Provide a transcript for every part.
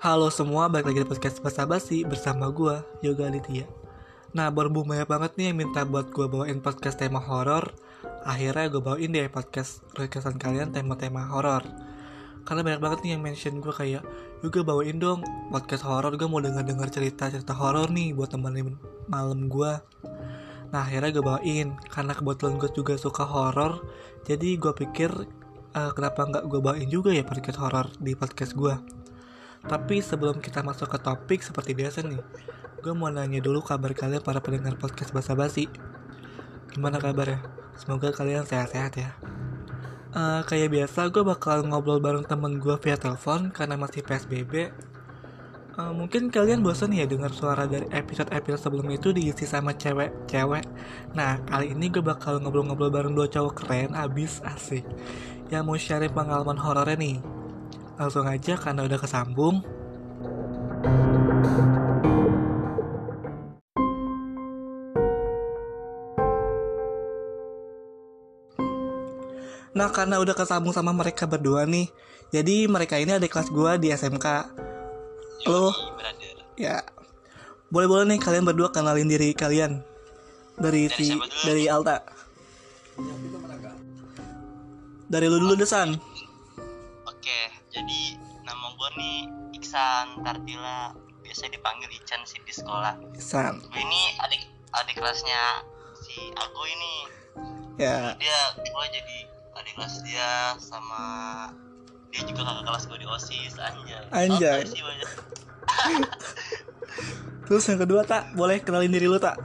Halo semua, balik lagi di podcast Basa Basi bersama gue, Yoga Aditya. Nah, berhubung banyak banget nih yang minta buat gue bawain podcast tema horor Akhirnya gue bawain deh podcast requestan kalian tema-tema horor. Karena banyak banget nih yang mention gue kayak Yoga bawain dong podcast horor, gue mau denger-denger cerita-cerita horor nih buat temenin malam gue Nah, akhirnya gue bawain Karena kebetulan gue juga suka horor Jadi gue pikir uh, kenapa nggak gue bawain juga ya podcast horor di podcast gue tapi sebelum kita masuk ke topik seperti biasa nih, gue mau nanya dulu kabar kalian para pendengar podcast Basa Basi. Gimana kabarnya? Semoga kalian sehat-sehat ya. Uh, kayak biasa, gue bakal ngobrol bareng temen gue via telepon karena masih PSBB. Uh, mungkin kalian bosan ya dengar suara dari episode-episode sebelum itu diisi sama cewek-cewek. Nah, kali ini gue bakal ngobrol-ngobrol bareng dua cowok keren abis asik yang mau sharing pengalaman horornya nih langsung aja karena udah kesambung. Nah karena udah kesambung sama mereka berdua nih Jadi mereka ini ada kelas gue di SMK Lo? Ya. Boleh-boleh nih kalian berdua kenalin diri kalian. Dari, dari si Dari Alta. Dari lu dulu Desan jadi nama gue nih Iksan Tartila. Biasa dipanggil Ican sih di sekolah. Iksan. Gue ini adik adik kelasnya si Ago ini. Ya. Dia gue jadi adik kelas dia sama dia juga kakak kelas gue di osis anjay. Anjay. Sih terus yang kedua tak boleh kenalin diri lu tak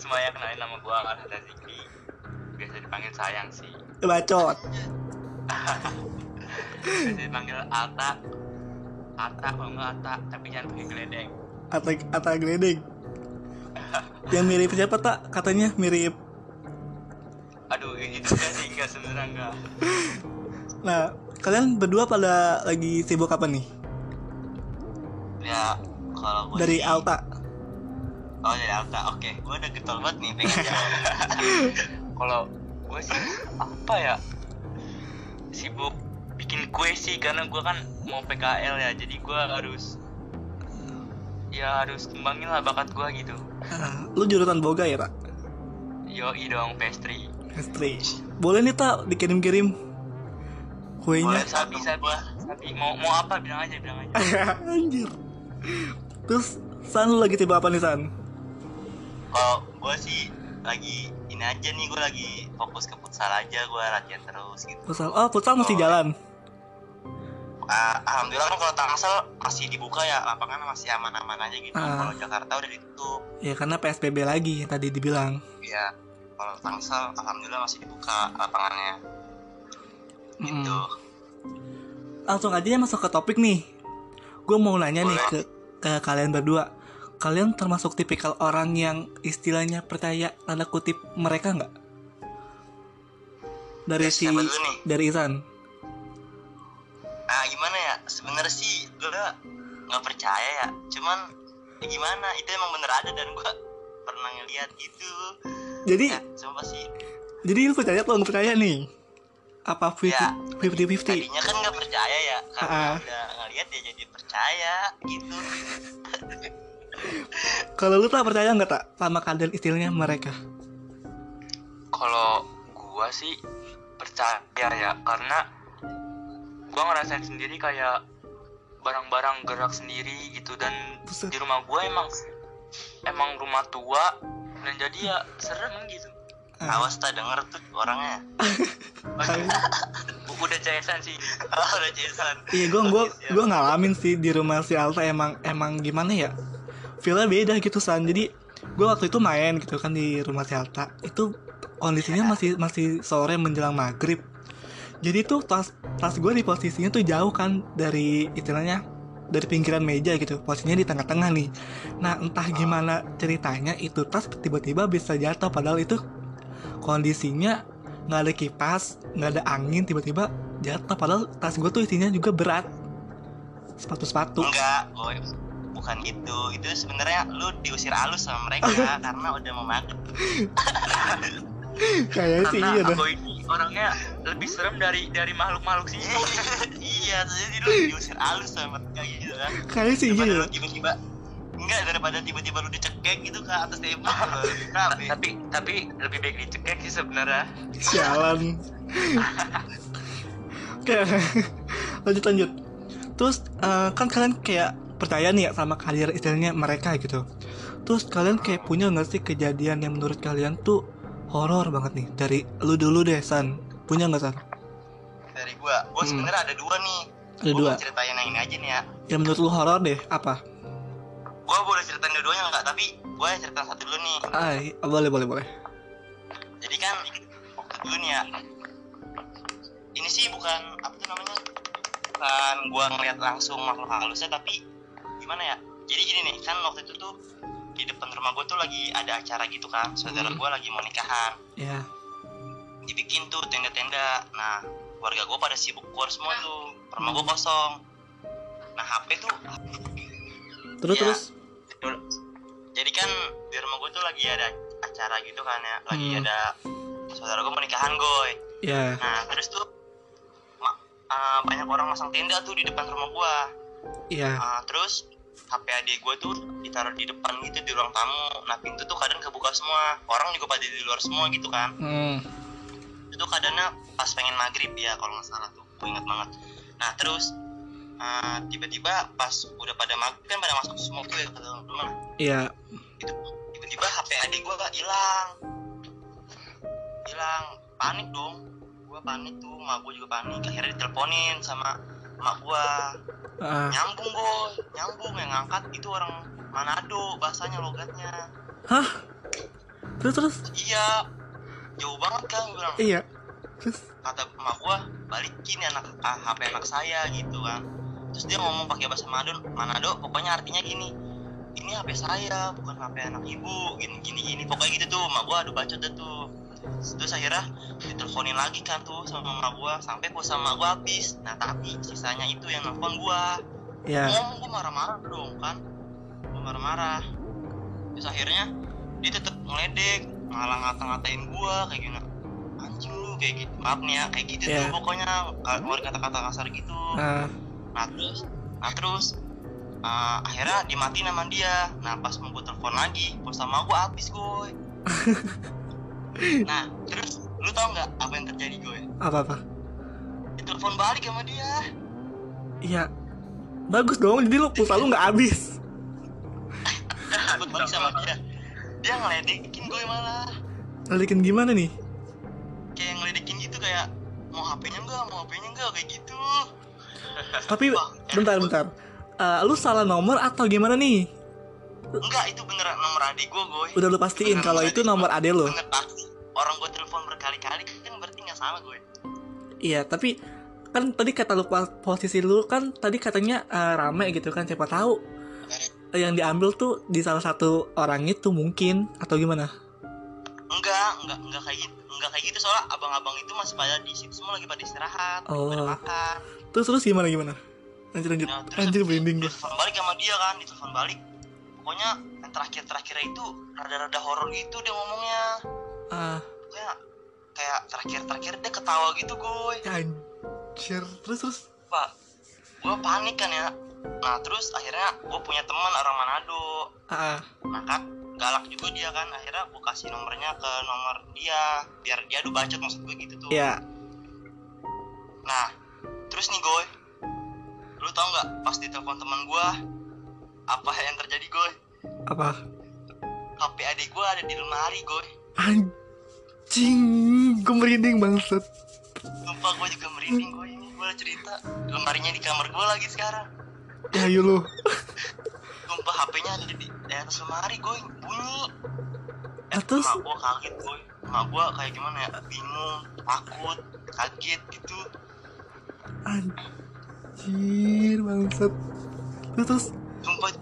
semuanya kenalin nama gue biasa dipanggil sayang sih. Bacot. Biasa dipanggil Ata. Ata kalau nggak Ata tapi jangan pakai geledek. Ata Ata geledek. Yang mirip siapa tak katanya mirip. Aduh ini juga sih enggak sebenarnya enggak nah kalian berdua pada lagi sibuk apa nih? Ya kalau gue dari sih, Alta. Oh dari Alta oke. Gue udah getol banget nih pengen kalau gue sih apa ya? Sibuk bikin kue sih karena gue kan mau PKL ya jadi gue harus ya harus kembangin lah bakat gue gitu. Lu jurusan boga ya pak? Yo dong pastry. Pastry. Boleh nih tak dikirim-kirim kuenya? Boleh sabi sabi sabi. Mau mau apa? Bilang aja bilang aja. Anjir. Terus San lu lagi tiba apa nih San? Kalau gue sih lagi ini aja nih gue lagi fokus ke futsal aja gue latihan terus gitu. Futsal oh futsal masih jalan? Uh, alhamdulillah kan kalau Tangsel masih dibuka ya lapangan masih aman-aman aja gitu. Uh. kalau Jakarta udah ditutup. Ya karena PSBB lagi tadi dibilang. Iya kalau Tangsel alhamdulillah masih dibuka lapangannya. Gitu. Hmm. langsung aja ya masuk ke topik nih. Gue mau nanya Boleh. nih ke ke kalian berdua kalian termasuk tipikal orang yang istilahnya percaya tanda kutip mereka nggak? Dari si dari Isan. Ah gimana ya? Sebenarnya sih gue nggak percaya ya. Cuman ya gimana? Itu emang bener ada dan gue pernah ngeliat gitu. Jadi ya, sumpah sih. Jadi lu percaya atau nggak percaya nih? Apa fifty ya, fifty fifty tadinya kan nggak percaya ya karena uh. udah ngeliat ya jadi percaya gitu Kalau lu tak percaya nggak tak sama kalian istilahnya mereka? Kalau gua sih percaya ya karena gua ngerasain sendiri kayak barang-barang gerak sendiri gitu dan Buset. di rumah gua emang emang rumah tua dan jadi ya serem gitu. Ah. Awas tak denger tuh orangnya. udah cesan sih. Oh, udah cesan. Iya, gua gua gua ngalamin sih di rumah si Alta emang emang gimana ya? Feelnya beda gitu san. Jadi gue waktu itu main gitu kan di rumah si Alta itu kondisinya masih masih sore menjelang maghrib. Jadi tuh tas tas gue di posisinya tuh jauh kan dari istilahnya dari pinggiran meja gitu. Posisinya di tengah-tengah nih. Nah entah gimana ceritanya itu tas tiba-tiba bisa jatuh. Padahal itu kondisinya nggak ada kipas nggak ada angin tiba-tiba jatuh. Padahal tas gue tuh isinya juga berat. Sepatu-sepatu. Enggak gitu itu. Sebenarnya lu diusir halus sama mereka karena udah memakan kayak sih iya aku ini orangnya lebih serem dari dari makhluk-makhluk sih. Iya jadi lu diusir halus sama kayak gitu kan. Kayaknya sih iya. lu tiba-tiba enggak daripada tiba-tiba lu dicekek gitu ke atas tembok tapi tapi lebih baik dicekek sih sebenarnya. Sialan. Oke lanjut lanjut. Terus eh, kan kalian kayak percaya nih ya sama kalian istilahnya mereka gitu. Terus kalian kayak punya nggak sih kejadian yang menurut kalian tuh horor banget nih? Dari lu dulu deh San. Punya nggak San? Dari gua. Gua Hmm. sebenarnya ada dua nih. Ada Gua dua? ceritain yang ini aja nih ya. Yang menurut lu horor deh apa? Gua boleh ceritain dua-duanya enggak tapi gua yang cerita satu dulu nih. Ay, boleh boleh boleh. Jadi kan waktu dulu nih ya. Ini sih bukan apa tuh namanya? Bukan gua ngeliat langsung makhluk halusnya tapi gimana ya? Jadi gini nih kan waktu itu tuh di depan rumah gua tuh lagi ada acara gitu kan saudara Hmm. gua lagi mau nikahan. Ya dibikin tuh tenda-tenda. Nah warga gua pada sibuk keluar semua tuh. Rumah gua kosong. Nah HP tuh terus Iya. terus? Jadi kan di rumah gua tuh lagi ada acara gitu kan ya lagi Hmm. ada saudara gua mau nikahan goy. Ya Nah, terus tuh ma- uh, banyak orang masang tenda tuh di depan rumah gua. ya Uh, terus HP adik gua tuh ditaruh di depan gitu di ruang tamu. Nah, pintu tuh kadang kebuka semua. Orang juga pada di luar semua gitu kan. hmm. Itu kadangnya pas pengen maghrib ya kalau nggak salah tuh. Gue ingat banget. Nah, terus uh, tiba-tiba pas udah pada maghrib kan pada masuk semua tuh ya ke dalam rumah. ya Itu tiba-tiba HP adik gua hilang. Hilang. Panik dong. Gua panik tuh, mak gua juga panik. Akhirnya diteleponin sama mak gua. ah. nyambung boy. Nyambung yang ngangkat itu orang Manado bahasanya logatnya. Hah? Terus terus? Iya. Jauh banget kan gue bilang. Iya. Terus? Kata emak gua balikin anak ah, HP anak saya gitu kan. Terus dia ngomong pakai bahasa Manado Manado pokoknya artinya gini. Ini HP saya bukan HP anak ibu. Gini gini gini. Pokoknya gitu tuh emak gua aduh bacot tuh terus akhirnya diteleponin lagi kan tuh sama emak gua. Sampai pulsa emak gua habis. Nah tapi sisanya itu yang nelfon gua. Ya ngomong gue marah-marah dong kan. Gue marah-marah. Terus akhirnya dia tetap ngeledek malah ngata-ngatain gue kayak gini. Anjing lu kayak gitu. Maaf nih ya kayak gitu Iya. tuh pokoknya keluar kata-kata kasar gitu. Ah. nah terus nah terus uh, akhirnya dimatiin sama dia. Nah pas mau gue telepon lagi pulsa sama gue habis gue nah terus lu tau nggak apa yang terjadi gue apa apa ditelepon balik sama dia. Iya. Bagus dong jadi lu pulsa lu nggak habis. Ditelepon balik sama dia. Dia ngeledekin gue malah. Ngelikin gimana nih? Kayak ngeledekin gitu kayak mau HP-nya enggak, mau HP-nya enggak kayak gitu. tapi Wah, bentar bentar. Eh, lu salah nomor atau gimana nih Enggak, itu beneran nomor adik gue, gue. udah lu pastiin kalau itu nomor ade lu Bener pasti. Orang gue telepon berkali-kali kan berarti nggak salah gue. iya tapi kan tadi kata lu posisi lu kan tadi katanya eh, rame gitu kan siapa tahu eh, yang diambil tuh di salah satu orang itu mungkin atau gimana Enggak, enggak, enggak kayak gitu. Enggak kayak gitu soalnya abang-abang itu masih pada di situ semua lagi pada istirahat, lagi pada Oh. makan. terus terus gimana gimana lanjut lanjut Nah, terus anjir merinding gua ditelepon balik sama dia kan, ditelepon balik. Pokoknya yang terakhir-terakhir itu rada-rada horor gitu dia ngomongnya. ah. Pokoknya kayak terakhir-terakhir dia ketawa gitu, gue. anjir. Terus terus? Pak gue panik kan ya. Nah terus akhirnya gue punya teman orang Manado. Ah. Nah kan galak juga dia kan. Akhirnya gue kasih nomornya ke nomor dia biar dia adu bacot maksud gue gitu tuh. Ya nah terus nih gue lu tau nggak pas ditelepon teman gue apa yang terjadi gue apa? HP adik gue ada di lemari gue anjing gue merinding banget lupa gue juga merinding gue ini gue cerita. Lemarinya di kamar gue lagi sekarang. Ya yuk lu. Sumpah HP-nya ada di, di atas lemari gue bunyi. Terus? Mak gue kaget gue Mak gue kayak gimana ya? Bingung, takut, kaget gitu. Anjir bangsat. Terus Sumpah itu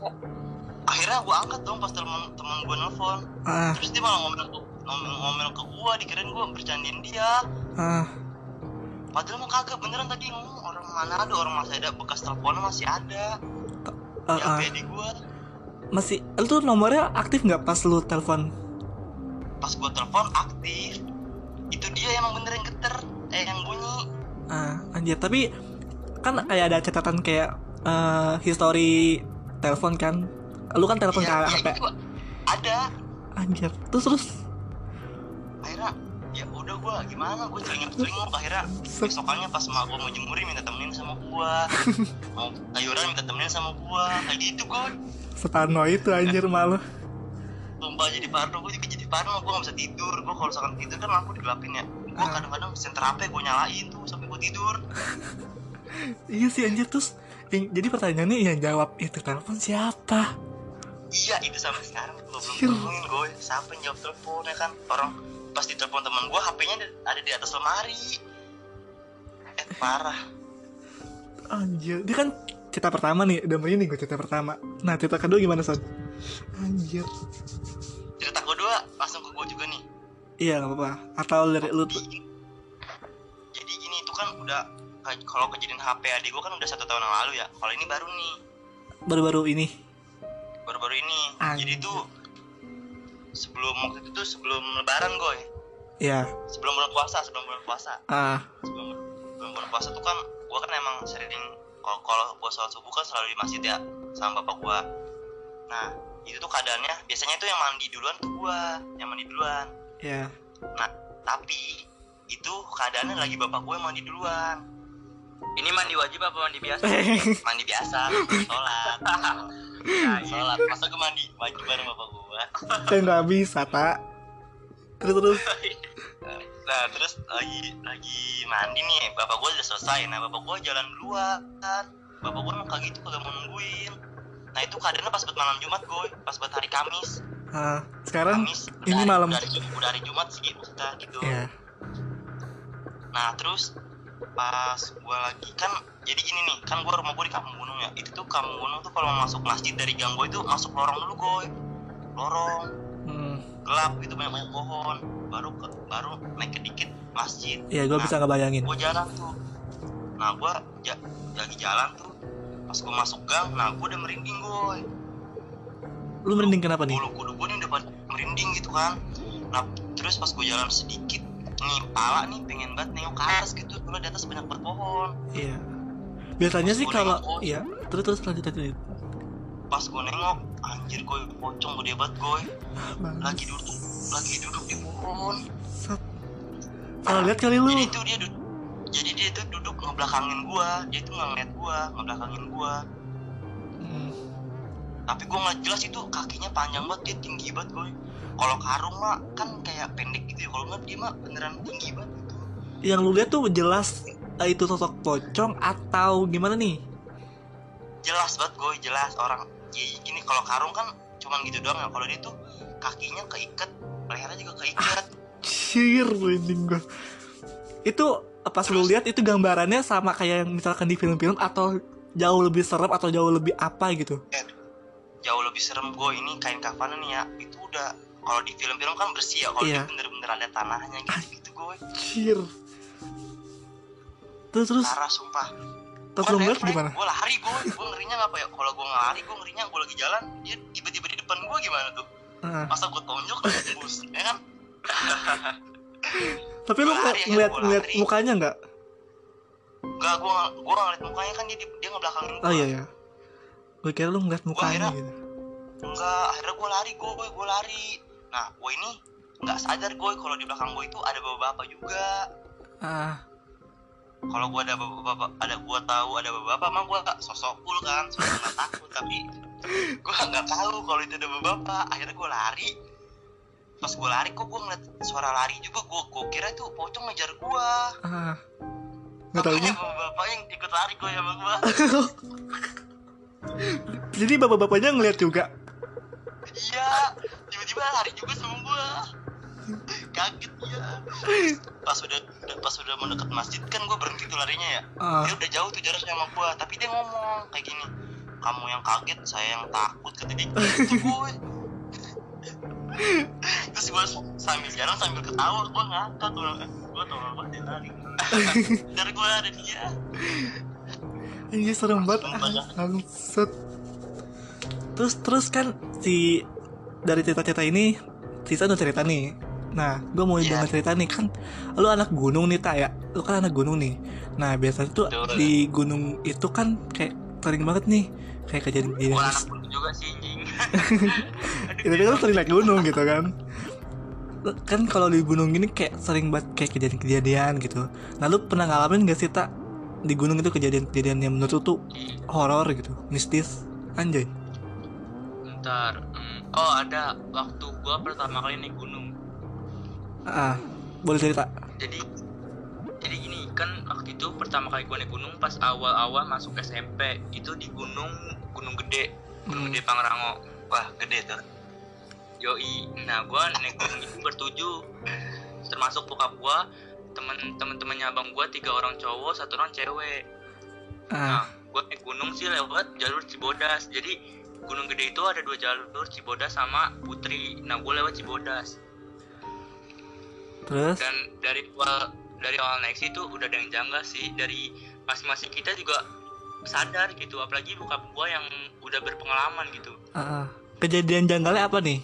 Akhirnya gue angkat dong pas temen, temen gue nelfon. Ah. Terus dia malah ngomel ke, ngomel, ngomel ke gue Dikirain gue bercandain dia. Ah. Padahal mah kagak beneran tadi ngomong Orang mana ada, orang masih ada Bekas teleponnya masih ada. Ah, Di ah. HP adik gue masih lu tuh nomornya aktif nggak pas lu telepon? Pas gue telepon aktif. Itu dia yang geter eh yang bunyi. Ah anjir. Tapi kan kayak ada catatan kayak eh history telepon kan? Lu kan telepon Iya, ke iya, HP. ada. Anjir terus terus? Akhirnya ya udah gua gimana? Gue celingak celingak akhirnya besokannya pas emak gua mau jemurin minta temenin sama gua. Mau ayuran minta temenin sama gua. Kayak gitu gue setano itu anjir malu Sumpah jadi parno, gue juga jadi parno, gue gak bisa tidur. Gue kalau misalkan tidur kan lampu digelapin ya. Gue Ah. kadang-kadang senter HP gue nyalain tuh sampai gue tidur. Iya sih anjir terus yang- jadi pertanyaannya yang jawab itu telepon siapa? Iya itu sampai sekarang. Gue belum temuin gue Siapa yang jawab telepon ya kan. Orang pas ditelepon teman gue HP-nya ada- di atas lemari. Eh parah. Anjir. Dia kan cerita pertama nih udah merinding gue cerita pertama. Nah cerita kedua gimana son? Anjir. Cerita kedua langsung ke gue juga nih. Iya nggak apa-apa. Atau dari lu tuh? Jadi, gini itu kan udah Kalau kejadian HP adik gue kan udah satu tahun yang lalu ya. Kalau ini baru nih. Baru-baru ini? Baru-baru ini. Anjir. Jadi tuh Sebelum waktu itu tuh sebelum lebaran gue ya Sebelum bulan puasa Sebelum bulan puasa. Ah. Sebelum sebelum bulan puasa tuh kan gua kan emang sering kalau kalau gua sholat subuh kan selalu di masjid ya sama bapak gua. Nah itu tuh keadaannya biasanya tuh yang mandi duluan tuh gua yang mandi duluan. Ya nah tapi itu keadaannya lagi bapak yang mandi duluan Ini mandi wajib apa mandi biasa? mandi biasa sholat. Nah, sholat. Masa gua mandi wajib bareng bapak gua? Saya nggak bisa tak terus terus. Nah terus lagi lagi mandi nih. Bapak gua udah selesai. Nah bapak gua jalan duluan bapak gua emang kayak gitu kagak mau nungguin. Nah itu keadaannya pas buat malam jumat gue pas buat hari kamis. Ah sekarang Kamis ini udah hari- malam. udah hari, udah hari Jumat sih maksudnya gitu. Ya nah terus pas gua lagi kan jadi gini nih kan gua rumah gua di kampung gunung ya. Itu tuh kampung gunung tuh kalau masuk masjid dari gang gua itu masuk lorong dulu gue lorong. Hmm. gelap itu banyak banyak pohon. Baru ke, baru naik ke dikit masjid. Ya gue Nah, bisa ngebayangin. gua jalan tuh. Nah gua ja, lagi jalan tuh pas gua masuk gang nah gua udah merinding gue lu merinding kenapa nih? Bulu kudu gue nih udah merinding gitu kan. Nah terus pas gue jalan sedikit nih pala nih pengen banget nengok ke atas gitu. Dulu di atas banyak banget pohon iya. Biasanya sih Gua kalau iya. Terus terus lanjut lanjut pas gue nengok anjir gue pocong gede banget gue Bang, lagi duduk lagi duduk di pohon. Salah lihat kali lu. Jadi tuh dia duduk jadi dia tuh duduk ngebelakangin gue dia tuh nggak ngeliat gue ngebelakangin gue Hmm. Tapi gue nggak jelas itu kakinya panjang banget dia tinggi banget gue kalau karung mah kan kayak pendek gitu ya. Kalau nggak dia mah beneran tinggi banget gitu. Yang lu lihat tuh jelas eh, itu sosok pocong atau gimana nih? Jelas banget gue jelas. Orang ya gini kalau karung kan cuman gitu doang ya. Kalau dia tuh kakinya keikat lehernya juga keikat. Cier merinding gue itu pas lu lihat itu gambarannya sama kayak yang misalkan di film-film atau jauh lebih serem atau jauh lebih apa gitu jauh lebih serem gue ini kain kafanan nih ya. Itu udah kalau di film-film kan bersih ya kalau Iya. dia bener-bener ada tanahnya gitu gitu gue Cier terus terus? Parah sumpah. Terus lu ngeliat gimana? Gue lari gue gue ngerinya ngapa ya? Kalau gue nggak lari gue ngerinya gue lagi jalan dia tiba-tiba di depan gue gimana tuh? Nah, masa gue tonjok tembus ya kan? Tapi lu nggak lari ya, ngeliat ngeliat mukanya nggak? Enggak, gue gue ngeliat mukanya kan dia dia ngebelakangin gue oh iya ya gue kira lu ngeliat mukanya akhirnya- gitu. Enggak akhirnya gue lari gue gue lari. Nah gue ini nggak sadar gue kalau di belakang gue itu ada bapak-bapak juga. Ah. Kalau gue ada bapak-bapak ada gue tahu ada bapak-bapak emang gue gak sosok cool kan? Sosok nggak takut tapi gue nggak tahu kalau itu ada bapak-bapak. Akhirnya gue lari. Pas gue lari kok gue ngeliat suara lari juga gue gue kira itu pocong ngejar gue ah. Nggak taunya? Makanya bapak-bapak yang ikut lari gue sama gue jadi bapak-bapaknya ngeliat juga? Iya tiba-tiba lari juga sama gue kaget ya pas udah pas udah mendekat masjid kan gue berhenti tuh larinya ya. Ah. Dia udah jauh tuh jaraknya sama gue tapi dia ngomong kayak gini kamu yang kaget saya yang takut kata dia. Gitu gue terus gue sambil jalan sambil ketawa gue ngakak gue gue tau banget dia lari. Dari gue ada dia ini serem banget terus terus kan si dari cerita-cerita ini Sisa udah cerita nih Nah, gue mau Iya. dengar cerita nih kan, lu anak gunung nih tak ya, lu kan anak gunung nih. Nah biasanya tuh Betul. di gunung itu kan kayak sering banget nih, kayak. Gua anak gunung juga sih anjing. Itu kan sering naik gunung gitu kan. Kan kalau di gunung gini kayak sering banget kayak kejadian-kejadian gitu. Nah lu pernah ngalamin gak sih tak di gunung itu kejadian-kejadian yang menurut tuh horor gitu, mistis, anjay. Bentar. hmm, Oh ada waktu gua pertama kali naik gunung. Ah, boleh cerita? Jadi jadi gini kan waktu itu pertama kali gua naik gunung pas awal-awal masuk SMP itu di gunung Gunung Gede, Gunung Hmm. Gede Pangrango. wah gede tuh Yoi. Nah gua naik gunung itu bertujuh, termasuk bokap gua, temen temen-temennya abang gua tiga orang cowok, satu orang cewek. Ah, Nah, gue naik gunung sih lewat jalur Cibodas. Jadi Gunung Gede itu ada dua jalur Cibodas sama Putri. Nah, gue lewat Cibodas. terus? Dan dari awal dari awal naik sih tuh udah ada yang janggal sih. Dari masing-masing kita juga sadar gitu. Apalagi bokap gue yang udah berpengalaman gitu. Ah. kejadian janggalnya apa nih?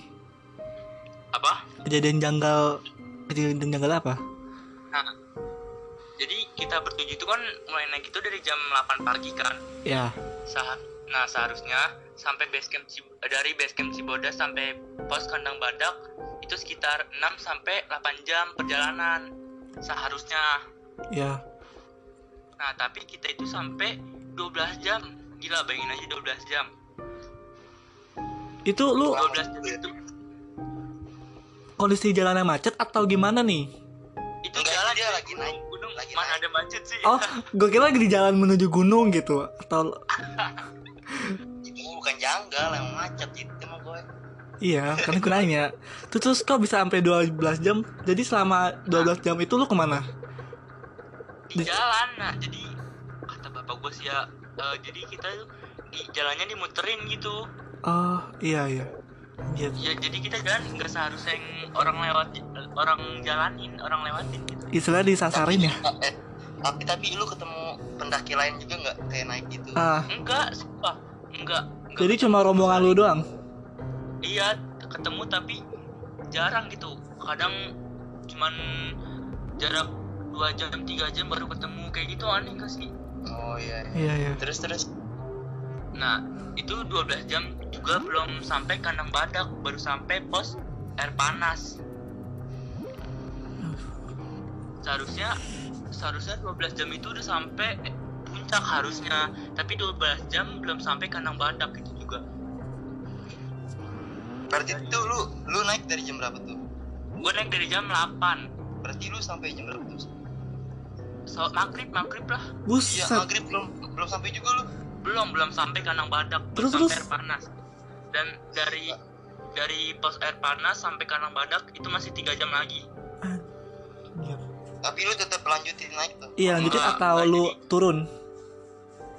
Apa? Kejadian janggal, kejadian janggal apa? Nah, jadi kita bertujuh itu kan mulai naik itu dari jam 8 pagi kan. Ya, Sah- nah seharusnya sampai base camp dari base camp Cibodas sampai pos kandang badak itu sekitar 6 sampai 8 jam perjalanan seharusnya. ya. Nah, tapi kita itu sampai 12 jam. Gila, bayangin aja 12 jam. Itu lu 12 jam itu kondisi jalannya macet atau gimana nih? Itu Enggak, jalan dia lagi gunung, naik. gunung Lagi mana naik. ada macet sih. Oh, gue kira lagi di jalan menuju gunung gitu atau itu bukan janggal emang macet itu mah gue iya, kan gue nanya. Terus, terus kok bisa sampai 12 jam? Jadi selama 12 jam itu lu ke mana? di jalan nah jadi kata bapak gue sih ya eh, jadi kita tuh di jalannya dimuterin gitu Oh, iya iya. Ya jadi kita jalan nggak seharusnya yang orang lewat orang jalanin orang lewatin gitu. Istilah disasarin ya. eh, tapi tapi lu ketemu pendaki lain juga nggak kayak naik gitu? Ah, enggak sumpah. Enggak, enggak jadi cuma rombongan lu doang. iya ketemu tapi jarang gitu. Kadang cuman jarak dua jam tiga jam baru ketemu. Kayak gitu aneh gak sih? Oh iya iya. Iya iya. terus terus. Nah itu 12 jam juga belum sampai kandang badak baru sampai pos air panas. Seharusnya seharusnya 12 jam itu udah sampai puncak harusnya. Tapi 12 jam belum sampai kandang badak itu juga. Berarti itu lu lu naik dari jam berapa tuh? Gue naik dari jam 8 berarti lu sampai jam berapa tuh? So, maghrib maghrib lah. Buset. maghrib belum belum sampai juga lu. Belum belum sampai kandang badak Terus, terus? air panas dan dari dari pos air panas sampai kandang badak itu masih tiga jam lagi. Anjir. tapi lu tetap lanjutin naik tuh. Iya, lanjutin Enggak, atau enggak, lu jadi- turun?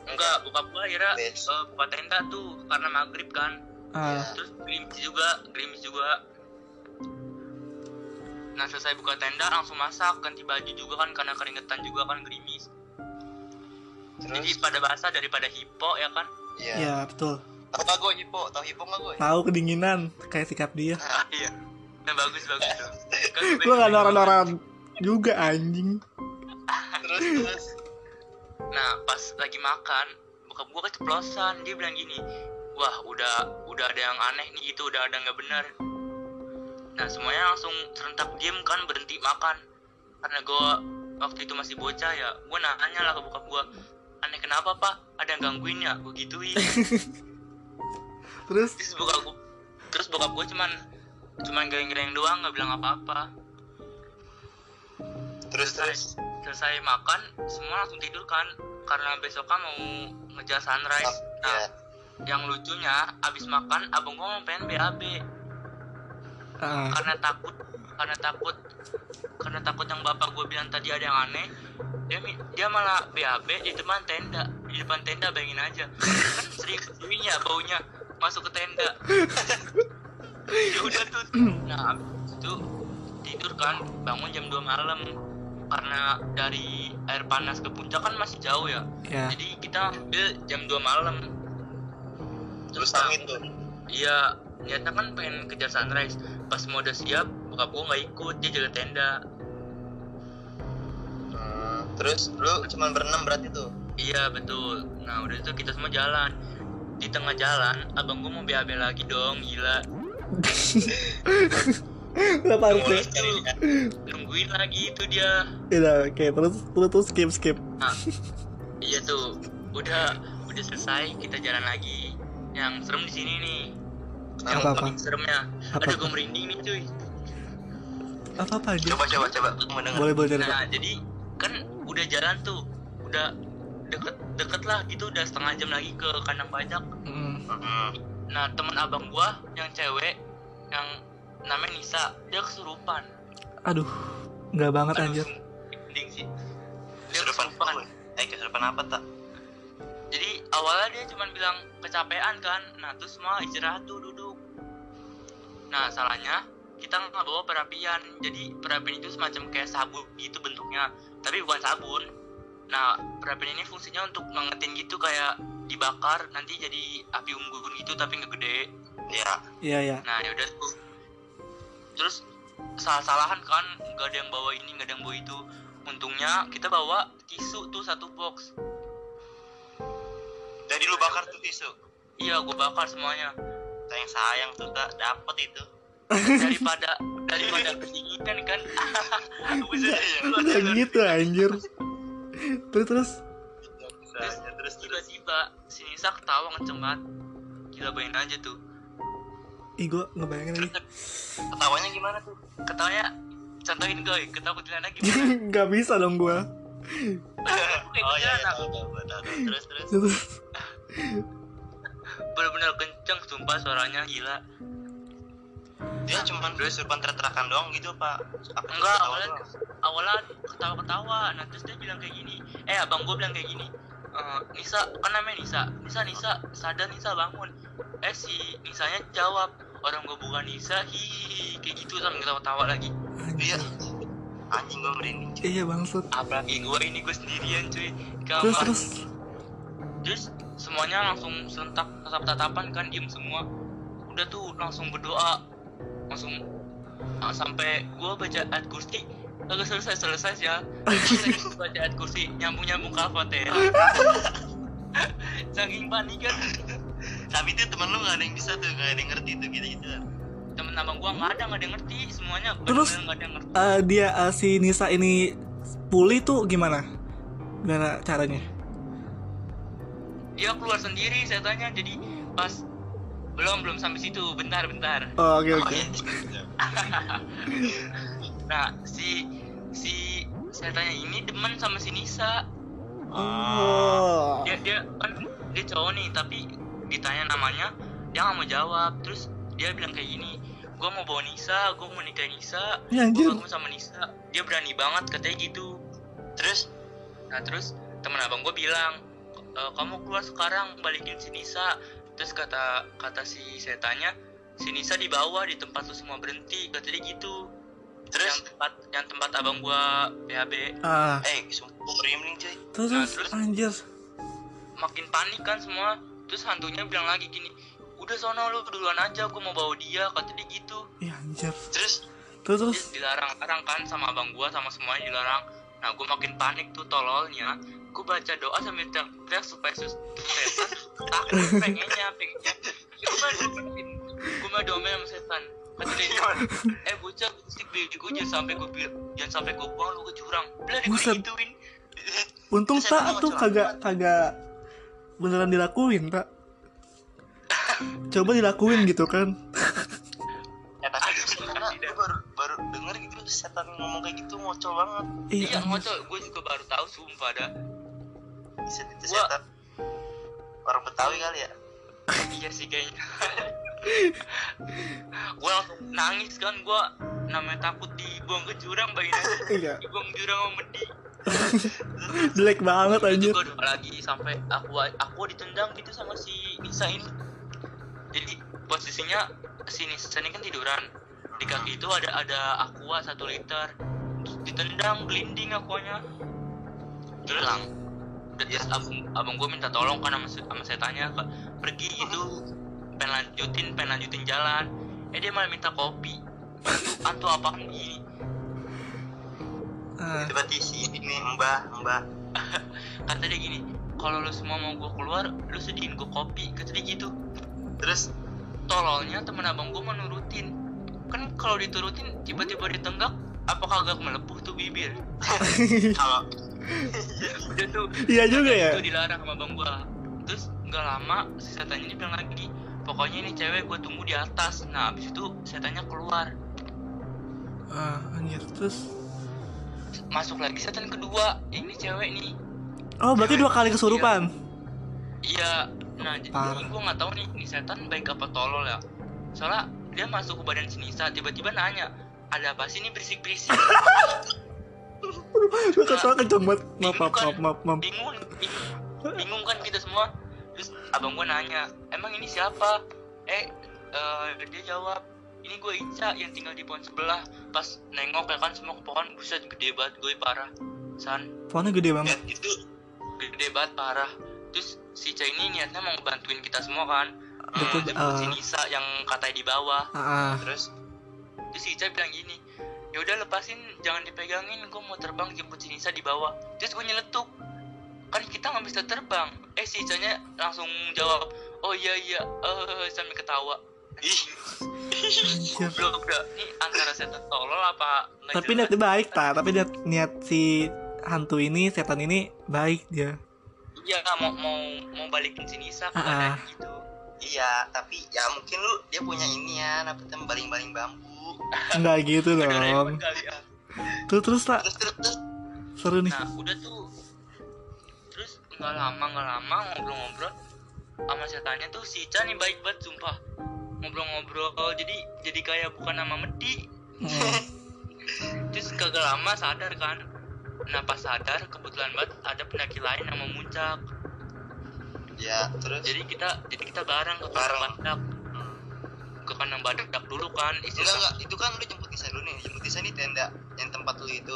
enggak bokap gua akhirnya Bes. eh, buka tenda tuh karena maghrib kan. Ah, terus gerimis juga gerimis juga. Nah selesai buka tenda langsung masak ganti baju juga kan karena keringetan juga kan gerimis. Jadi terus? pada basah daripada hipo ya kan? Iya. Iya betul. Tau gak gue hipo? Tau hipo gak gue Tahu kedinginan kayak sikap dia. ah, iya. Nah, bagus bagus tuh Kan Lu gak noran-noran juga anjing. terus terus. Nah pas lagi makan bokap gua keceplosan. Dia bilang gini wah udah udah ada yang aneh nih gitu udah ada nggak benar nah semuanya langsung serentak diem kan berhenti makan. Karena gua waktu itu masih bocah ya gua nanya lah ke bokap gua aneh kenapa pak? Ada yang gangguin ya? Gua gituin Terus? Terus bokap gua terus bokap gua cuman cuman gereng-gereng doang nggak bilang apa-apa. Terus terus? selesai makan semua langsung tidur kan. Karena besoknya mau ngejar sunrise. Nah ya yang lucunya abis makan abang gua mau pengen BAB ah, karena takut karena takut karena takut yang bapak gue bilang tadi ada yang aneh dia dia malah BAB di depan tenda. Di depan tenda bayangin aja. Kan sering ya baunya masuk ke tenda. Ya udah tuh. Nah abis itu tidur kan bangun jam 2 malam. Karena dari air panas ke puncak kan masih jauh ya. Ya. jadi kita ambil jam 2 malam. Terus angin tuh? Iya, niatnya kan pengen kejar sunrise. Pas mau udah siap, bokap gue nggak ikut dia jaga tenda. Hmm, terus lu cuma berenam berarti tuh? Iya betul. Nah udah itu kita semua jalan di tengah jalan abang gue mau BAB lagi dong gila. Kenapa harus ya? nungguin lagi itu dia. Iya, oke, terus terus terus skip skip. nah iya tuh. Udah udah selesai kita jalan lagi. Yang serem di sini nih. Yang Apa-apa? paling seremnya. Apa? aduh gue merinding nih cuy. Apa apa aja? coba coba. Coba denger. Boleh boleh nah jadi kan udah jalan tuh. Udah deket deket lah gitu. Udah setengah jam lagi ke kandang bajak Mm. Hmm, nah teman abang gua yang cewek yang namanya Nisa dia kesurupan. Aduh, nggak banget Aduh, anjir. mending sih. Dia kesurupan kesurupan. eh kesurupan apa tak? Jadi awalnya dia cuma bilang kecapean kan. Nah terus semua istirahat tuh duduk. Nah salahnya kita nggak bawa perapian. Jadi perapian itu semacam kayak sabun gitu bentuknya. Tapi bukan sabun nah perapian ini fungsinya untuk ngangetin gitu kayak dibakar nanti jadi api unggun gitu tapi nggak gede. Ya Iya ya. nah yaudah tuh. Terus salah-salahan kan nggak ada yang bawa ini nggak ada yang bawa itu. Untungnya kita bawa tisu tuh satu box. Jadi lu bakar tuh tisu? Iya gue bakar semuanya. Sayang sayang tuh tak dapet itu. Daripada daripada kedinginan kan? Nggak gitu anjir. Terus terus. terus terus. Tiba-tiba si Nisa ketawa kenceng banget. Gila bayangin aja tuh. Ih, gua ngebayangin lagi. ketawanya gimana tuh? Ketawanya contohin gue ketawa kuntilanak gimana Nggak bisa dong gua. kayak oh iya, iya tahu, tahu, tahu, terus. Terus. Bener-bener kenceng sumpah suaranya gila dia cuma kesurupan teriak-teriakan doang gitu pak apa Enggak, ketawa awalnya doang? awalnya ketawa-ketawa. Nah terus dia bilang kayak gini. Eh abang gue bilang kayak gini. "Eh, Nisa, kan namanya Nisa. Nisa, Nisa, sadar Nisa bangun. Eh si Nisanya jawab, orang gue bukan Nisa, hihihi kayak gitu sambil ketawa-tawa lagi. iya anjing gua merinding cuy. iya bangsat. Apalagi gue ini gue sendirian cuy di Terus terus. Terus semuanya langsung serentak tatap-tatapan kan diem semua. Udah tuh langsung berdoa, langsung ah, sampai gue baca ayat kursi kagak selesai selesai ya Terus baca ayat kursi nyambung nyambung ke ya saking panik kan tapi itu temen lu gak ada yang bisa tuh gak ada yang ngerti tuh gitu gitu temen abang gua nggak ada nggak ada yang ngerti semuanya Terus? nggak ada yang ngerti Eh, dia eh, si Nisa ini pulih tuh gimana? Gimana caranya? dia keluar sendiri saya tanya jadi pas belum belum sampai situ. Bentar bentar. Oh, oke oh oke. iya nah si si saya tanya ini demen sama si Nisa. Oh. dia dia kan dia cowok nih tapi ditanya namanya dia nggak mau jawab. Terus dia bilang kayak gini gue mau bawa Nisa gue mau nikahin Nisa Ya, gue kagum sama Nisa. Dia berani banget katanya gitu. Terus nah terus teman abang gue bilang "E, kamu keluar sekarang balikin si Nisa terus kata kata si setannya si Nisa dibawa di tempat lu semua berhenti. Katanya gitu. Yang terus tempat yang tempat abang gua PHB Ah, eh sumpah merinding cuy terus Nah, terus anjir. makin panik kan semua. Terus hantunya bilang lagi gini udah sono lu duluan aja gua mau bawa dia kata dia gitu. Iya anjir. terus Terus? Terus. terus? Dilarang-larang kan sama abang gua sama semuanya dilarang. Nah gua makin panik tuh tololnya gua baca doa sambil teriak-teriak supaya sus setan takut pengennya pengennya. Gua mah gua mah doain sama setan. Kata dia eh bocah sih bego jangan sampai bil- jangan sampai gua buang lu ke jurang. Gua Buset. gituin Untung tak tuh kagak kagak beneran dilakuin tak. Coba dilakuin gitu kan. Gitu setan ngomong kayak gitu ngocol banget. Iya. iya anjir. ngocok gua juga baru tahu sumpah dah. Bisa itu Gua- setan. Orang betawi kali ya? Iya sih kayaknya. Gua langsung nangis kan gua namanya takut dibuang ke jurang bayangin aja Iya. dibuang ke jurang sama Medi. Jelek banget anjir. juga doa lagi sampai aku aku ditendang gitu sama si Nisa ini. Jadi posisinya si Nisa ini kan tiduran di kaki itu ada ada aqua satu liter. Ditendang gelinding akuanya terus hilang udah terus abang, abang gue minta tolong kan sama, sama saya tanya "Kak, pergi gitu pengen lanjutin pengen lanjutin jalan. Eh dia malah minta kopi. Antu apaan gini. Ah, itu berarti si ini mbah mbah kata dia gini kalau lu semua mau gue keluar lu sedihin gue kopi. Kata dia gitu. Terus? Tololnya temen abang gue mau nurutin kan kalau diturutin tiba-tiba ditenggak apakah agak melepuh tuh bibir? Kalau udah tuh iya juga ya. itu dilarang sama abang gue terus nggak lama si setannya ini bilang lagi pokoknya ini cewek gue tunggu di atas. Nah abis itu setannya keluar. Ah anjir terus? Masuk lagi setan kedua ini cewek nih. Oh berarti dua kali kesurupan? iya. Nah jadi gue nggak tahu nih ini setan baik apa tolol ya. Soalnya dia masuk ke badan Sinisa tiba-tiba nanya ada apa sih ini berisik-berisik? Gue ketawa kenceng banget. Maaf maaf maaf maaf, maaf. bingung bingung, kan kita semua. Terus abang gue nanya emang ini siapa? Eh eh, dia jawab ini gue Ica yang tinggal di pohon sebelah pas nengok ya kan semua ke pohon buset gede banget gue parah. San. Pohonnya gede banget. Ya, itu gede banget parah. Terus si Ica ini niatnya mau ngebantuin kita semua kan Betul, jemput ah. si Nisa yang katanya di bawah. Ah, ah. terus terus si Ica bilang gini ya udah lepasin jangan dipegangin gue mau terbang jemput si Nisa di bawah. Terus gue nyeletuk kan kita nggak bisa terbang. Eh si Ica-nya langsung jawab oh iya iya eh sambil ketawa. Ih. Anjir. Goblok dah. Ini antara setan tolol apa tapi niatnya baik tak tapi niat niat si hantu ini setan ini baik dia. Iya mau mau mau balikin si Nisa badan ah. gitu iya tapi ya mungkin lu dia punya ini ya apa namanya baling-baling bambu. Enggak gitu dong. ya. Terus terus tak terus terus terus. Seru nih. Nah udah tuh. Terus nggak lama nggak lama ngobrol-ngobrol sama setannya tuh si Ica nih baik banget sumpah. Ngobrol-ngobrol jadi jadi kayak bukan nama Medi. Hmm. terus kagak lama sadar kan. Nah pas sadar kebetulan banget ada pendaki lain yang mau muncak ya terus? Jadi kita jadi kita bareng ke Bareng. badak Hmm. ke kandang badak dulu kan enggak istirahat enggak. Itu kan lu jemput Nisa dulu nih. Jemput Nisa nih tenda yang tempat lu itu.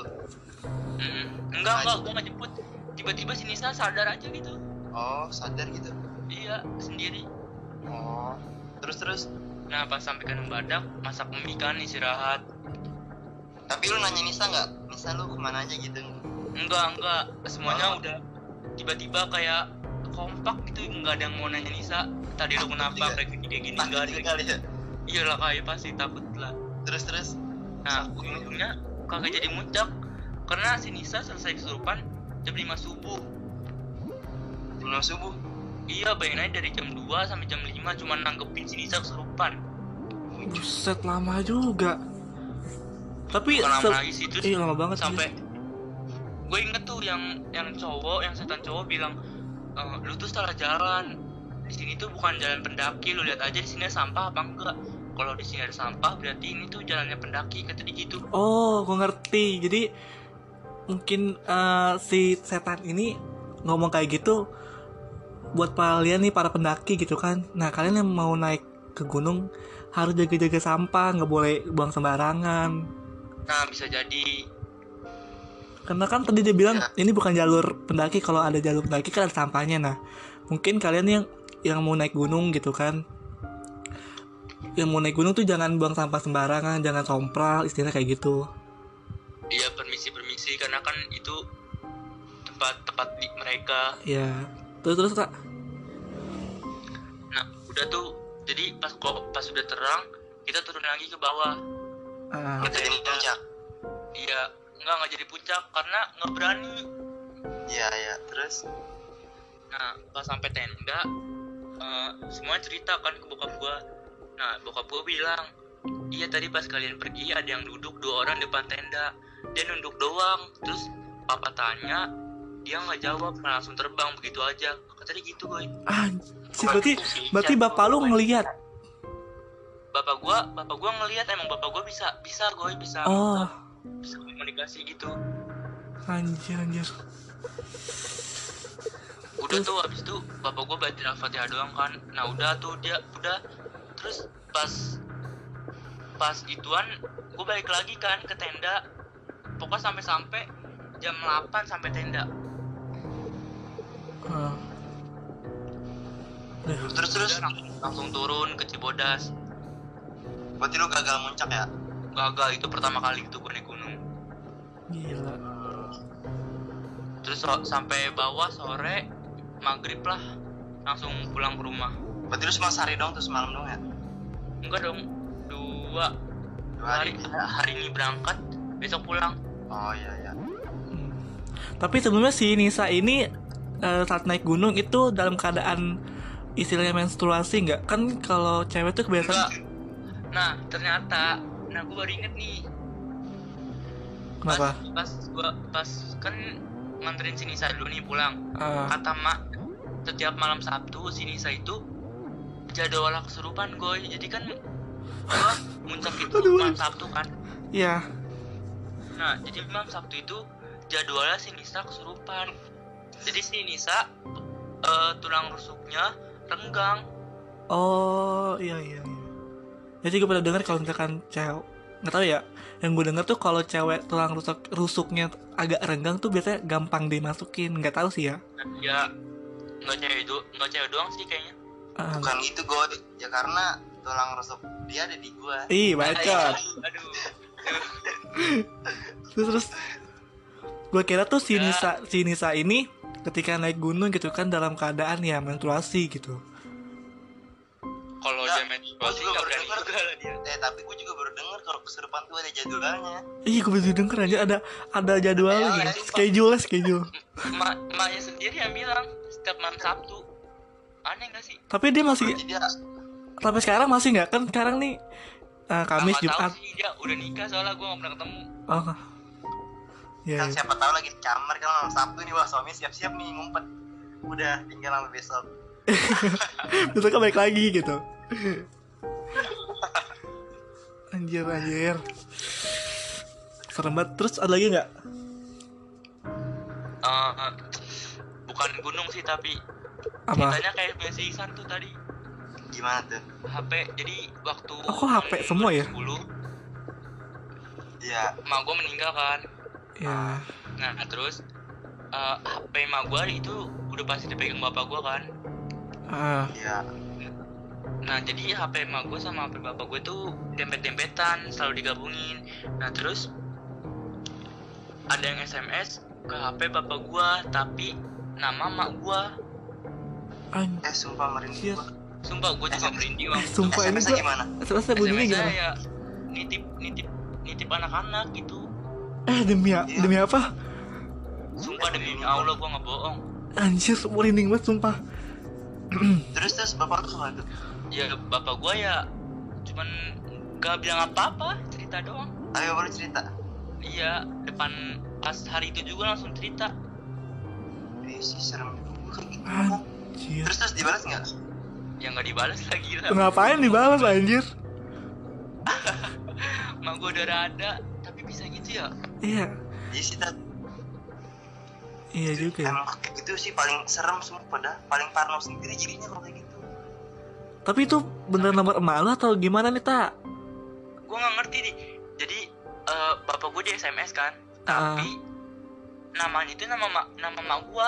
Mm, enggak enggak. Gua nggak jemput. Tiba-tiba si Nisa sadar aja gitu. Oh sadar gitu? Iya sendiri. Oh. Terus terus? Nah pas sampai kandang badak masak mie kan istirahat. Tapi lu nanya Nisa nggak Nisa lu ke mana aja gitu? Enggak enggak. Semuanya Oh. udah tiba-tiba kayak kompak gitu enggak ada yang mau nanya Nisa. Tadi lu kenapa Iya. kayak gini gini enggak ada kali ya iyalah kayak pasti takut lah. Terus terus. Nah ujung-ujungnya kagak jadi muncak karena si Nisa selesai kesurupan jam 5 subuh. Belum subuh? Iya bayangin aja dari jam 2 sampai jam 5 cuma nanggepin si Nisa kesurupan. Buset lama juga. Tapi bukan lama lagi sih terus iya lama banget sampai gue inget tuh yang yang cowok yang setan cowok bilang "E, lu tuh salah jalan di sini tuh bukan jalan pendaki lu lihat aja di sini ada sampah apa enggak kalau di sini ada sampah berarti ini tuh jalannya pendaki kata dia gitu Oh, gue ngerti. Jadi mungkin eh, si setan ini ngomong kayak gitu buat kalian nih para pendaki gitu kan. Nah, kalian yang mau naik ke gunung harus jaga-jaga sampah, nggak boleh buang sembarangan. nah bisa jadi Karena kan tadi dia bilang Ya. ini bukan jalur pendaki. Kalau ada jalur pendaki kan ada sampahnya. Nah, mungkin kalian yang yang mau naik gunung gitu kan. Yang mau naik gunung tuh jangan buang sampah sembarangan, jangan sompral, istilahnya kayak gitu. iya permisi permisi karena kan itu tempat tempat di mereka Ya, terus terus kak. nah udah tuh jadi pas kok pas udah terang kita turun lagi ke bawah Ah, nggak jadi puncak iya nggak nggak jadi puncak karena nggak berani iya iya terus Nah, pas sampai tenda, eh, semua cerita kan ke bokap gua. Nah, bokap gua bilang, iya tadi pas kalian pergi ada yang duduk dua orang depan tenda. Dia nunduk doang. Terus papa tanya, dia nggak jawab, malah langsung terbang begitu aja. Kata dia gitu, boy. anjir, berarti berarti bapak lu ngelihat. Bapak gua, bapak gua ngelihat emang bapak gua bisa, bisa, gue bisa, Oh, bisa komunikasi gitu. anjir anjir. udah tuh habis itu bapak gue baca al-fatihah doang kan nah udah tuh dia udah terus pas pas ituan gue balik lagi kan ke tenda pokoknya sampai sampai jam 8 sampai tenda. Udah. terus terus langsung, langsung turun ke Cibodas berarti lu gagal muncak ya gagal itu pertama kali itu gue gila. Terus so- sampai bawah sore maghrib lah langsung pulang ke rumah. Berarti lu cuma sehari dong terus malam dong ya? Enggak dong dua dua hari. hari. Hari ini berangkat besok pulang. Oh iya iya. Hmm. tapi sebelumnya si Nisa ini eh, saat naik gunung itu dalam keadaan istilahnya menstruasi nggak? Kan kalau cewek tuh enggak. Kebiasaan nah ternyata nah gue baru inget nih kenapa? Pas, pas gua pas kan nganterin si Nisa dulu nih pulang. Ah, kata mak setiap malam Sabtu si Nisa itu jadwal kesurupan gue jadi kan gua muncak itu Aduh. malam Sabtu kan. Iya. Nah jadi malam Sabtu itu jadwalnya si Nisa kesurupan. Jadi si Nisa eh, tulang rusuknya renggang. Oh iya iya iya. Jadi gue pernah dengar kalau misalkan cewek nggak tahu ya yang gue dengar tuh kalau cewek tulang rusuk rusuknya agak renggang tuh biasanya gampang dimasukin. Nggak tahu sih ya. Ya nggak cewek do nggak cewek doang sih kayaknya. Ah, bukan itu gue ya karena tulang rusuk dia ada di gua. Ih bacot. Aduh. Terus terus. Gue kira tuh si Ya. Nisa si Nisa ini ketika naik gunung gitu kan dalam keadaan ya menstruasi gitu kalau dia menstruasi gua juga nggak baru denger. dia eh tapi gue juga baru denger kalau kesurupan tuh ada jadwalnya Iya gue baru denger aja ada ada jadwalnya Ya, gitu. ya, schedule schedule. Mak maknya sendiri yang bilang setiap malam Sabtu aneh gak sih Tapi dia masih sampai sekarang masih nggak kan sekarang nih eh, Kamis Nggak tahu Jumat. sih dia udah nikah soalnya gue gak pernah ketemu Oh. Ya, kan ya. siapa tahu lagi di kamar kan malam Sabtu nih wah suami siap-siap nih ngumpet udah tinggal sampai besok Besok kan balik lagi gitu. Anjir anjir. Serem banget. Terus ada lagi nggak? Eh, bukan gunung sih tapi Apa? ceritanya kayak punya si Isan tuh tadi gimana tuh HP jadi waktu Oh, kok HP semua ya? 10 iya emak gue meninggal kan Ya. nah terus eh, HP emak gue itu udah pasti dipegang bapak gue kan Ah. iya Nah jadi HP emak gue sama HP bapak gue tuh dempet-dempetan selalu digabungin. Nah terus ada yang SMS ke HP bapak gue tapi nama emak gue. Anjir. eh sumpah merinding gua Sumpah gue juga merinding bang. Eh, sumpah ini gua gimana SMS bunyinya gimana? ya nitip nitip nitip anak-anak gitu. Eh demi Iya. demi apa? Sumpah demi Allah gue nggak bohong. Anjir, merinding banget sumpah. terus terus bapak tuh Ya bapak gue ya cuman gak bilang apa-apa cerita doang. ayo baru cerita Iya depan pas hari itu juga langsung cerita. Ih, sih serem gitu Anjir. terus terus dibalas nggak Ya nggak dibalas lagi lah. Ngapain dibalas anjir? Mak gue udah ada, tapi bisa gitu ya? Iya, iya sih Tat. iya juga. ya. emang gitu sih paling serem semua pada paling parno sendiri jadinya kalau kayak gitu Tapi itu bener nomor emak lu atau gimana nih, Tak? Gue nggak ngerti nih. Jadi eh, bapak gue di SMS kan, Ah. tapi namanya itu nama mak nama mak gue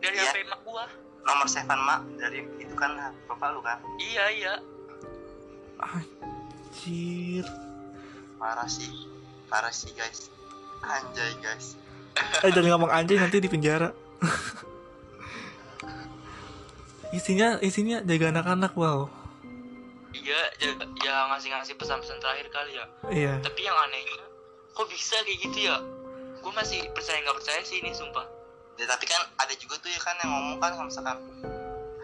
dari Iya. HP mak gue. nomor seven mak dari itu kan bapak lu kan Iya iya. Anjir. parah sih parah sih guys anjay guys Eh jangan ngomong anjing nanti di penjara. isinya isinya jaga anak-anak wow. Iya, ya, ya ngasih-ngasih pesan-pesan terakhir kali ya. Iya. Tapi yang anehnya, kok bisa kayak gitu ya? Gue masih percaya nggak percaya sih ini sumpah. ya, tapi kan ada juga tuh ya kan yang ngomong kan kalau misalkan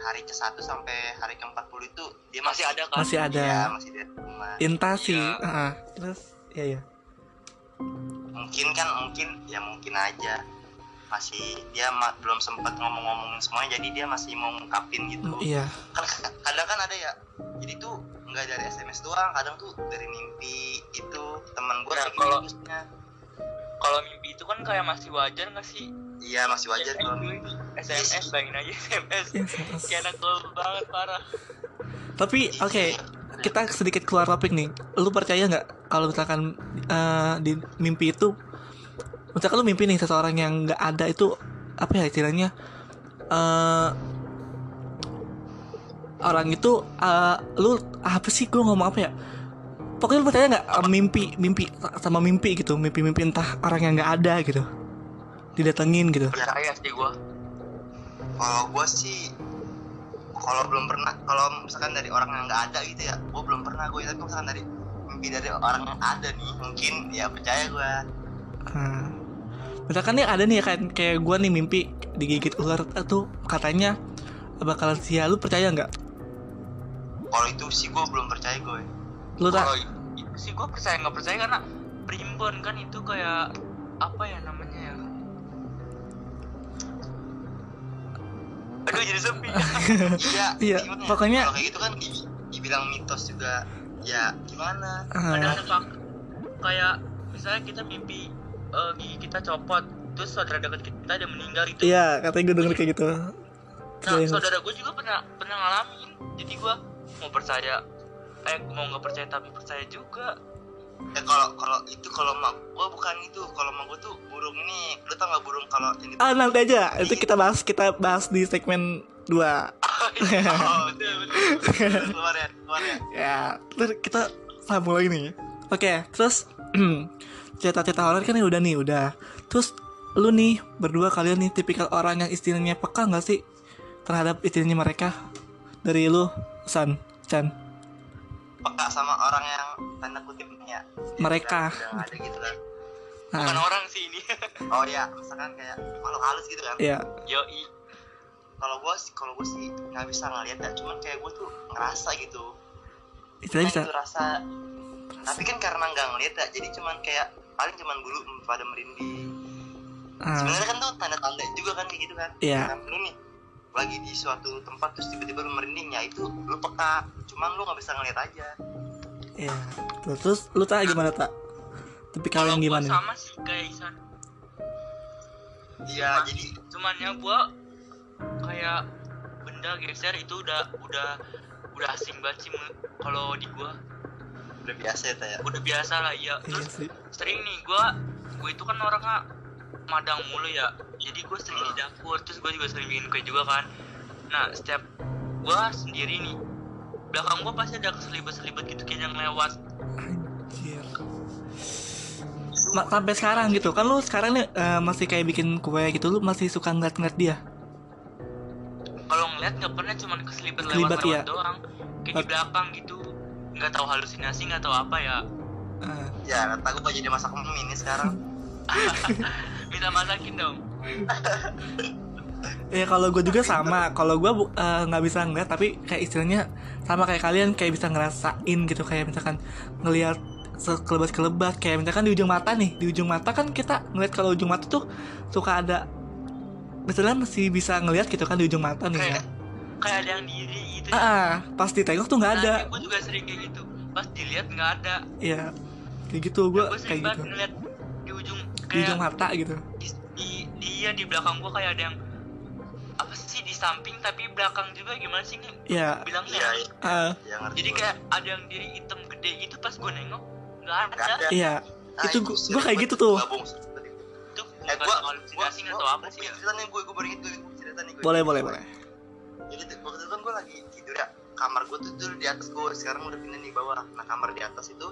hari ke 1 sampai hari ke 40 itu dia Masih ada kan? Masih ada Iya, masih di rumah intasi. Iya. Ah, terus ya ya. mungkin kan mungkin ya mungkin aja masih dia ma- belum sempat ngomong-ngomongin semuanya jadi dia masih mau ngungkapin gitu Iya. kan kadang kan ada ya jadi tuh nggak dari SMS doang kadang tuh dari mimpi itu teman gue Nah, kalau- gitu terusnya. Kalau mimpi itu kan kayak masih wajar nggak sih? iya masih wajar Ya, kalau dulu mimpi SMS, bayangin aja SMS. Iya. Kayak anak banget parah. Tapi oke, Iya. kita sedikit keluar topik nih. Lu percaya nggak kalau misalkan eh, di mimpi itu misalkan lu mimpi nih seseorang yang nggak ada itu apa ya istilahnya eh orang itu eh, lu apa sih gue ngomong apa ya? Pokoknya lu percaya nggak eh, mimpi mimpi sama mimpi gitu mimpi-mimpi entah orang yang nggak ada gitu didatengin gitu. Percaya sih gua. Kalau gue sih kalau belum pernah kalau misalkan dari orang yang nggak ada gitu ya gue belum pernah gue tapi misalkan dari mimpi dari orang yang ada nih mungkin ya percaya gue Nah, misalkan nih ada nih kayak kayak gue nih mimpi digigit ular tuh katanya bakalan sia lu percaya nggak? Kalau itu sih gue belum percaya gue lu tak? Kalau itu sih gua percaya nggak percaya karena primbon kan itu kayak apa ya namanya ya? Aduh jadi sepi. Iya Iya, ya? pokoknya- kalau kayak gitu kan di- dibilang mitos juga ya gimana? Ah, ada ada fak kayak misalnya kita mimpi eh, gigi kita copot. Terus saudara dekat kita ada meninggal itu iya katanya gue denger kayak gitu. Nah Kayak- saudara gue juga pernah pernah ngalamin. Jadi gue mau percaya eh mau nggak percaya tapi percaya juga. Ya kalau kalau itu kalau mak gue bukan itu. Kalau mak gue tuh burung ini. Lu tau nggak burung kalau ini ah nanti aja. Itu kita bahas kita bahas di segmen 2 oh betul betul. Keluar ya keluar ya. Ya terus kita sambung lagi nih. Oke terus cerita-cerita horor kan ini udah nih udah. Terus lu nih berdua kalian nih tipikal orang yang istilahnya peka nggak sih terhadap istilahnya mereka? Dari lu San Chan. Peka sama orang yang tanda kutip nih ya. Mereka. udah ada gitu kan. Bukan nah orang sih ini. Oh ya misalkan kayak makhluk halus gitu kan. Ya yoi. Kalau gue sih kalau gue sih nggak bisa ngeliat ya cuman kayak gue tuh ngerasa gitu. Istilahnya bisa Cuman itu rasa tapi kan karena nggak ngeliat ya jadi cuman kayak paling cuman bulu pada merinding. Ah, sebenarnya kan tuh tanda-tanda juga kan kayak gitu kan. Iya. kan lu nih lagi di suatu tempat terus tiba-tiba lu merinding ya itu lu peka. Cuman lu nggak bisa ngeliat aja. Ya terus, terus lu tak gimana tak? Yang Kalau gua gimana sama sih kayak Isan. Iya jadi cuman ya gua kayak benda geser itu udah udah udah asing banget sih kalau di gua udah biasa. ya Teh, ya udah biasa lah ya iya terus sih. sering nih gua gua itu kan orangnya madang mulu ya. Jadi gue sering di dapur terus gue juga sering bikin kue juga kan. Nah setiap gua sendiri nih belakang gua pasti ada keselibet-selibet gitu kayak yang lewat. Anjir. Ma- sampai sekarang gitu. Kan lu sekarang nih eh, masih kayak bikin kue gitu lu masih suka ngeliat-ngeliat dia? Kalau ngeliat nggak pernah cuman keselibet Kelibet, lewat-lewat ya? doang. Kayak di belakang gitu nggak tahu halusinasi nggak tahu apa ya. Ah, ya kata gue jadi masak mie ini sekarang. Minta masakin dong. Ya kalau gue juga sama. Kalau gue eh, nggak bisa ngeliat tapi kayak istilahnya sama kayak kalian kayak bisa ngerasain gitu. Kayak misalkan ngelihat sekelebat-kelebat. Kayak misalkan di ujung mata nih. Di ujung mata kan kita ngeliat kalau ujung mata tuh suka ada misalnya masih bisa ngelihat gitu kan di ujung mata nih ya kayak ada yang diri gitu ah, ah, pas ditengok tuh nggak ada. Gue juga sering kayak gitu. Pas dilihat nggak ada. Ya kayak gitu gue gue kayak gitu. ngeliat di ujung di kayak ujung mata gitu. di, di dia di belakang gue kayak ada yang apa sih di samping tapi belakang juga gimana sih nih ya bilangnya? Iya iya. Ah, ya jadi kayak ada yang diri hitam gede gitu pas gue nengok nggak ada, iya. Ah, itu gua- sering gua kayak gitu tuh. gabung seperti itu. itu eh nggak gua tahu halusinasi nggak tahu apa sih ya? cerita nih gue gue baru inget gue cerita nih gue boleh boleh boleh jadi waktu itu kan gue lagi tidur ya. Kamar gue tuh dulu di atas gue sekarang udah pindah nih bawah. Nah kamar di atas itu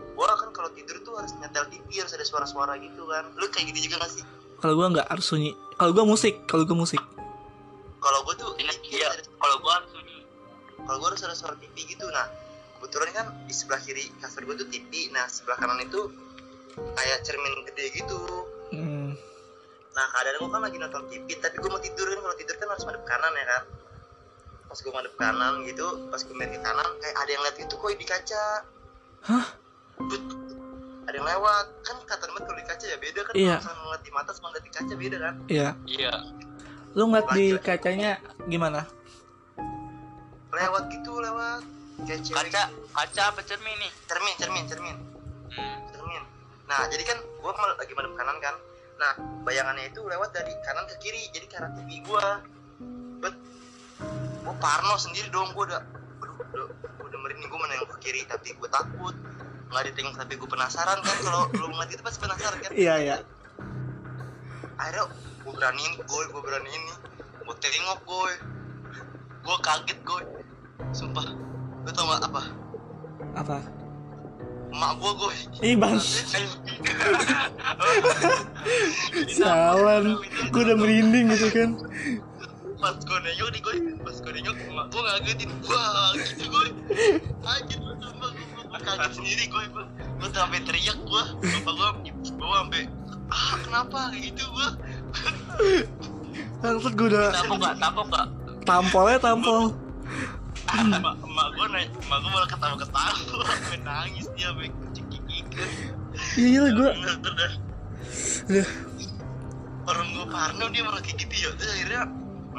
gue kan kalau tidur tuh harus nyetel TV harus ada suara-suara gitu kan. Lu kayak gitu juga gak sih? Kalau gue nggak harus sunyi. Kalau gue musik kalau gue musik. Kalau gue tuh TV iya. ada- kalau gue harus sunyi. Kalau gue harus ada suara TV gitu. Nah kebetulan kan di sebelah kiri kasur gue tuh TV nah sebelah kanan itu kayak cermin gede gitu. Hmm, nah kadang gue kan lagi nonton TV tapi gue mau tidur kan. Kalau tidur kan harus madep kanan ya kan pas gue madep kanan gitu pas gue miring ke kanan kayak ada yang lihat itu kok di kaca. Hah? But, ada yang lewat. Kan kata banget kalau di kaca ya beda kan Iya. kalau ngeliat di mata sama ngeliat di kaca beda kan? Iya. Iya. Lu ngeliat di kacanya gimana? Lewat gitu lewat. Kayak cewek. Kaca gitu. kaca apa cermin nih? Cermin cermin cermin. Hmm. cermin. Nah jadi kan gue lagi madep kanan kan. Nah bayangannya itu lewat dari kanan ke kiri jadi ke arah TV gue bet gue parno sendiri dong gue udah aduh udah udah merinding gue menengok ke kiri tapi gue takut. Nggak ditengok tapi gue penasaran kan kalau lu ngeliat itu pasti penasaran kan? Iya iya. Akhirnya gue beraniin gue gue beraniin nih. Gue tengok gue gue kaget gue sumpah. Lu tau gak apa? Apa? Emak gua gue ih bang. Sialan gue udah merinding gitu kan pas gue nengok nih gue pas gue nengok gue ngagetin. Wah gitu gue anjir gue sumpah gue gue kaget sendiri gue gue gue sampai teriak gue bapak gue gue sampai ah kenapa? Gitu gue langsung gue udah Tampok gak? Tampok gak? tampolnya tampol. Emak emak gue naik emak gue malah ketawa ketawa sampai nangis dia sampai cekik iya gue bener dah udah. Orang gue parno dia malah kayak gitu ya. Akhirnya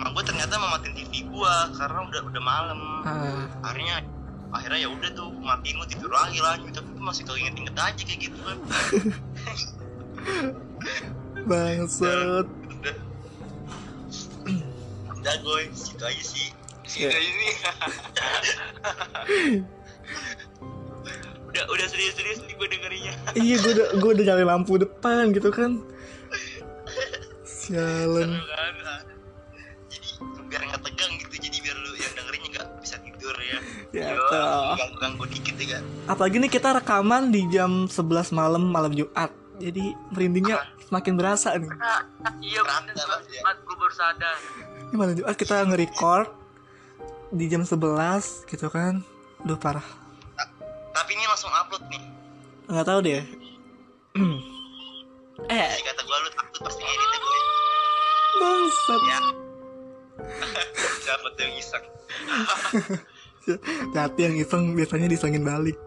emak gue ternyata mematiin TV gue karena udah udah malam. Ah, akhirnya akhirnya ya udah tuh matiin gue tidur lagi lanjut tapi gue masih keinget-inget aja kayak gitu kan bangsat. Udah. Udah gue gitu aja sih. Ya. Gitu ini. udah udah serius-serius nih gue dengerinnya. iya gue udah gue udah nyari lampu depan gitu kan. Sialan. Seru kan biar nggak tegang gitu jadi biar lu yang dengerin nggak bisa tidur ya. Ya ganggu ganggu dikit ya kan apalagi nih kita rekaman di jam 11 malam malam Jumat. Jadi merindingnya semakin berasa nih. Iya bener banget ya. banget gue baru sadar. ini malam Jumat kita nge-record di jam 11 gitu kan. Duh parah. Tapi ini langsung upload nih. Nggak tahu deh. Eh. kata gue lu takut pasti ngeditnya gue bangsat. Ya siapa tuh yang iseng hati yang iseng biasanya disengin balik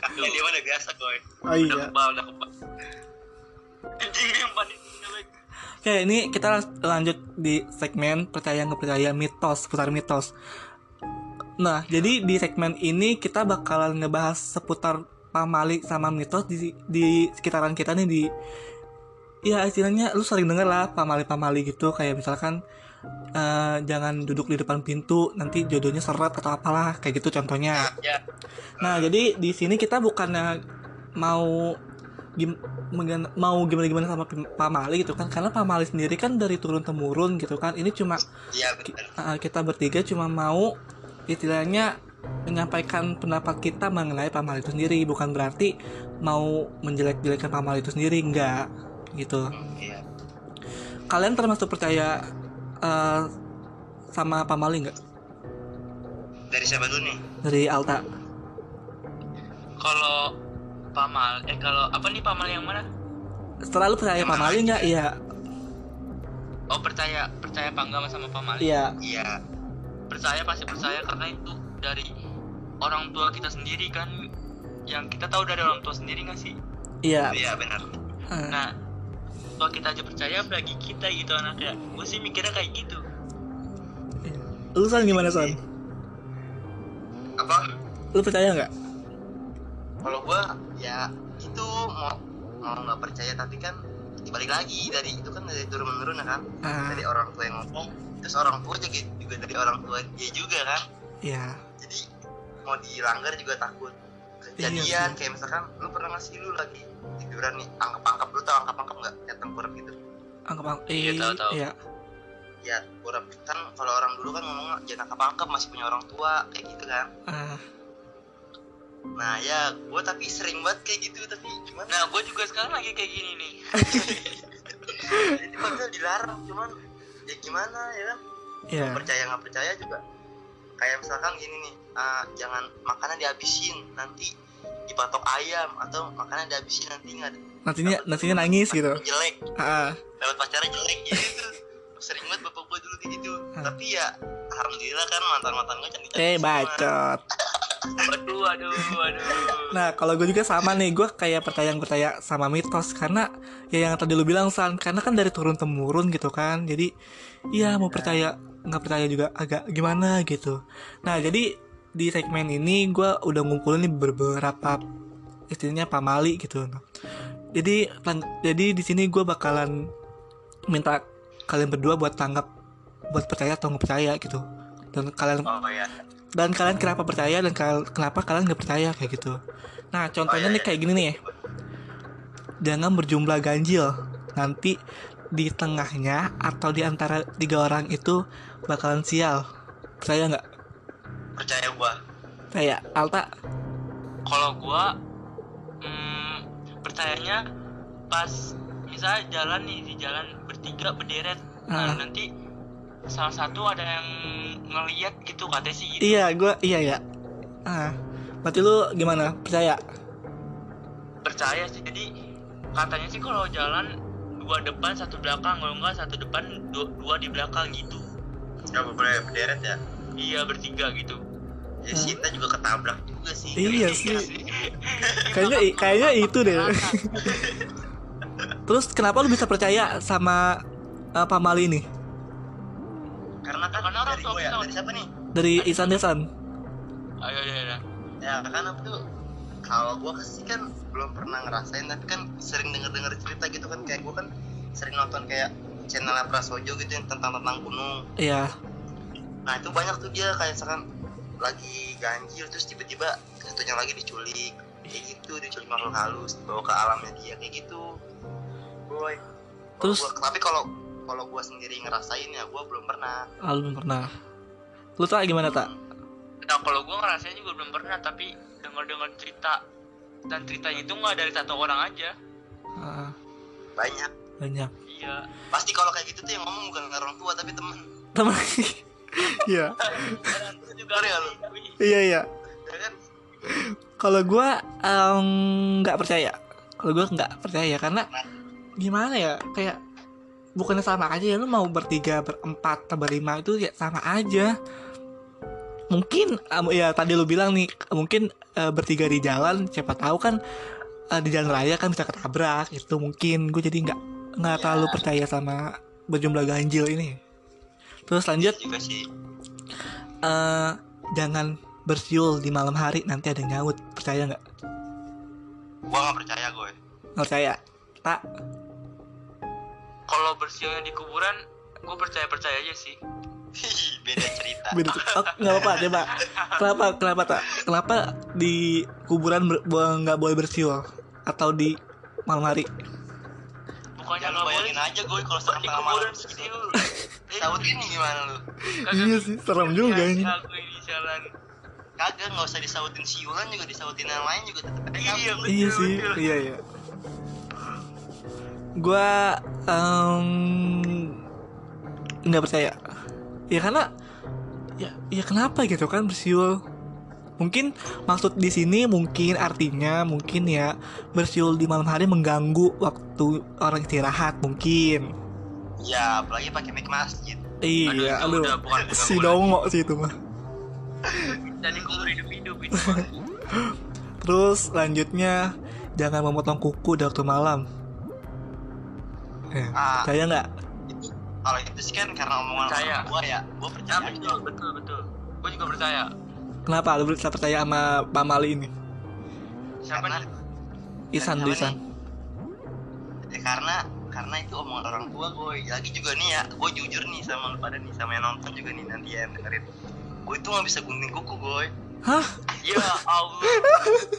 kalian dia mana biasa gue oh Udah iya kebal, udah kebal. Anjing yang panik. Oke, ini kita lanjut di segmen percaya nggak percaya mitos, putar mitos. Nah, jadi di segmen ini kita bakalan ngebahas seputar pamali sama mitos di di sekitaran kita nih di ya istilahnya lu sering denger lah pamali-pamali gitu kayak misalkan eh, jangan duduk di depan pintu nanti jodohnya seret atau apalah kayak gitu contohnya. ya. Nah, jadi di sini kita bukannya mau gim, mau gimana-gimana sama pim- pamali gitu kan karena pamali sendiri kan dari turun temurun gitu kan ini cuma bener uh, kita bertiga cuma mau istilahnya menyampaikan pendapat kita mengenai pamali itu sendiri bukan berarti mau menjelek-jelekan pamali itu sendiri enggak gitu. Iya. Kalian termasuk percaya uh, sama pamali enggak dari siapa dulu nih? Dari Alta. Kalau pamal, eh kalau apa nih pamal yang mana? setelah lu percaya pamali enggak iya. Oh percaya percaya apa enggak sama pamal? iya. Iya. Percaya pasti percaya karena itu dari orang tua kita sendiri kan. Yang kita tahu dari orang tua sendiri nggak sih? iya. Iya benar. Uh, Nah, kalau kita aja percaya, apalagi kita gitu anaknya. Gue sih mikirnya kayak gitu. lu san gimana san? Apa? Lu percaya nggak? Kalau gua ya itu mau mau nggak percaya tapi kan balik lagi dari itu kan dari turun menurun ya kan? Ah. Dari orang tua yang ngomong terus orang tua juga juga dari orang tua dia juga kan? Iya. Jadi mau dilanggar juga takut kejadian Iya kayak misalkan lu pernah ngasih lu lagi tiduran nih angkap angkap lu tau angkap angkap nggak kayak tengkurap gitu? Anggap anggap Iya, tahu, tahu. iya. Ya tengkurap. Kan kalau orang dulu kan ngomong jangan angkap angkap masih punya orang tua kayak gitu kan. Ah. Nah ya gua tapi sering banget kayak gitu tapi gimana? Nah, gue juga sekarang lagi kayak gini nih. jadi padahal dilarang cuman ya gimana ya kan? Iya. Percaya nggak percaya juga. Kayak misalkan gini nih ah, jangan makanan dihabisin nanti dipatok ayam atau makanan dihabisin nanti nggak ada nantinya nantinya nangis gitu. Jelek. Dapat pacarnya jelek gitu. Sering banget bapak gua dulu kayak gitu. Ah. tapi ya alhamdulillah kan mantan mantan gua cantik eh bacot. Waduh, aduh, aduh. nah kalau gue juga sama nih gue kayak percaya percaya sama mitos. Karena ya yang tadi lu bilang san karena kan dari turun temurun gitu kan. Jadi iya mau percaya nggak percaya juga agak gimana gitu. Nah jadi di segmen ini gue udah ngumpulin nih beberapa istilahnya pamali gitu. Jadi jadi di sini gue bakalan minta kalian berdua buat tanggap buat percaya atau nggak percaya gitu. Dan kalian oh ya dan kalian kenapa percaya dan kal- kenapa kalian nggak percaya kayak gitu. Nah contohnya Oh, iya, nih kayak gini nih. Jangan berjumlah ganjil nanti di tengahnya atau di antara tiga orang itu bakalan sial. Percaya nggak percaya gua kayak Alta kalau gua hmm, percayanya pas misalnya jalan nih di jalan bertiga berderet Ah. nah, nanti salah satu ada yang ngeliat gitu katanya sih gitu. Iya, gue iya ya. Ah, berarti lu gimana? Percaya? percaya sih jadi katanya sih kalau jalan dua depan satu belakang kalau enggak satu depan dua, dua di belakang gitu nggak boleh berderet ya iya bertiga gitu ya Sinta juga ketabrak juga sih Iya sih. Kayaknya kayaknya itu deh. Terus kenapa lu bisa percaya sama uh, pamali ini? karena kan Karena orang dari tua gue ya dari siapa nih Dari Isan Desan. ayo ya ya ya kan apa tuh kalau gue sih kan belum pernah ngerasain tapi kan sering denger denger cerita gitu kan kayak gue kan sering nonton kayak channelnya Prasojo gitu yang tentang tentang gunung Iya. Nah itu banyak tuh dia kayak misalkan lagi ganjil terus tiba-tiba satunya lagi diculik kayak gitu diculik makhluk halus dibawa ke alamnya dia kayak gitu boy Terus? gua- tapi kalau kalau gue sendiri ngerasain ya gue belum pernah Ah, lu belum pernah. Lu tak gimana tak? nah kalau gue ngerasain juga belum pernah tapi dengar dengar cerita dan ceritanya itu nggak dari satu orang aja Ah, banyak banyak. iya pasti kalau kayak gitu tuh yang ngomong bukan orang tua tapi temen Teman. Iya. Ya, Iya iya. Kalau gua em, nggak percaya. Kalau gua nggak percaya karena gimana ya? Kayak bukannya sama aja ya lu mau bertiga, berempat, atau berlima itu ya sama aja. Mungkin em, ya tadi lu bilang nih mungkin eh, bertiga di jalan siapa tahu kan eh, di jalan raya kan bisa ketabrak itu mungkin gue jadi nggak nggak Ya. terlalu percaya sama berjumlah ganjil ini. Terus lanjut. Juga sih. Eh jangan bersiul di malam hari nanti ada nyaut. Percaya nggak? Gue nggak percaya gue nggak percaya? Tak. Kalau bersiulnya di kuburan gue percaya percaya aja sih. Beda cerita. beda oh, nggak apa coba. Kenapa kenapa tak? Kenapa di kuburan ber- nggak boleh bersiul? Atau di malam hari bayangin aja gue kalau di setengah malam kuburan gitu. bersiul Saud ini gimana lu? Iya sih serem juga ini. aku jalan. Kagak nggak usah disautin siulan juga disautin yang lain juga tetap aja. Iya kabur. betul iya sih iya iya. Gua em, nggak percaya. Ya karena ya ya kenapa gitu kan bersiul mungkin maksud di sini mungkin artinya mungkin ya bersiul di malam hari mengganggu waktu orang istirahat mungkin. Ya apalagi pakai mic masjid. Iya itu aduh. udah bukan si dongo sih itu mah. Jadi kubur hidup hidup itu terus lanjutnya jangan memotong kuku di waktu malam. Ya, Ah. percaya nggak? Kalau itu sih kan karena omongan orang tua ya gue Nah, percaya. Aja betul betul betul. Gue juga percaya kenapa? Lu bisa percaya sama Pak Mali ini? Siapa Karena- nih? Isan Siapa Isan. ya, karena karena itu omongan orang tua gue. Lagi juga nih ya gue jujur nih sama lu pada nih sama yang nonton juga nih nanti ya yang dengerin. Gue itu nggak bisa gunting kuku gue hah? Ya Allah.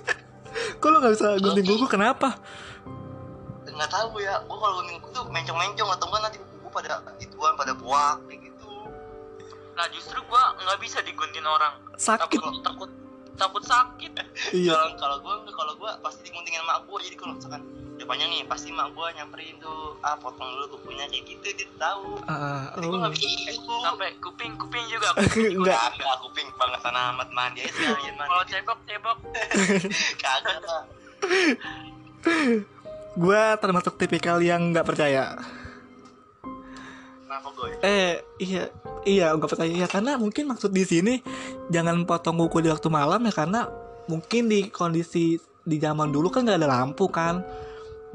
Kok lu nggak bisa gunting kuku? Kenapa? Nggak tahu ya gue kalau gunting kuku tuh mencong-mencong atau enggak nanti kuku pada ituan pada buak kayak nah justru gue nggak bisa digunting orang. Sakit. Takut takut takut sakit. Iya. Kalau gue kalau gue pasti diguntingin mak gue jadi kalau misalkan. Udah panjang nih pasti mak gue nyamperin tuh ah potong dulu kukunya kayak gitu dia tahu. Ah, jadi gue oh. nggak bisa kuku sampai kuping kuping juga enggak kagak kuping banget sana amat mandi aja sekalian kalau cebok cebok. Kagak lah gue termasuk tipikal yang nggak percaya kenapa gue eh iya iya nggak percaya ya karena mungkin maksud di sini jangan potong kuku di waktu malam ya karena mungkin di kondisi di zaman dulu kan nggak ada lampu kan.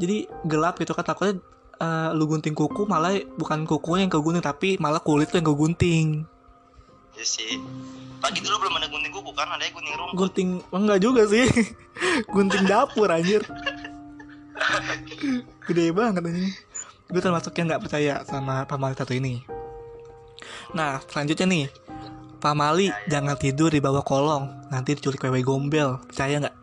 Jadi gelap gitu kan takutnya eh, lu gunting kuku malah bukan kukunya yang kegunting tapi malah kulit tuh yang kegunting. Ya sih. Pagi dulu belum ada gunting kuku kan ada gunting rumput. Gunting enggak juga sih. Gunting dapur anjir. Gede banget ini gue termasuk yang nggak percaya sama pamali satu ini. Nah selanjutnya nih. Pamali jangan tidur di bawah kolong. Nanti diculik wewe gombel. Percaya nggak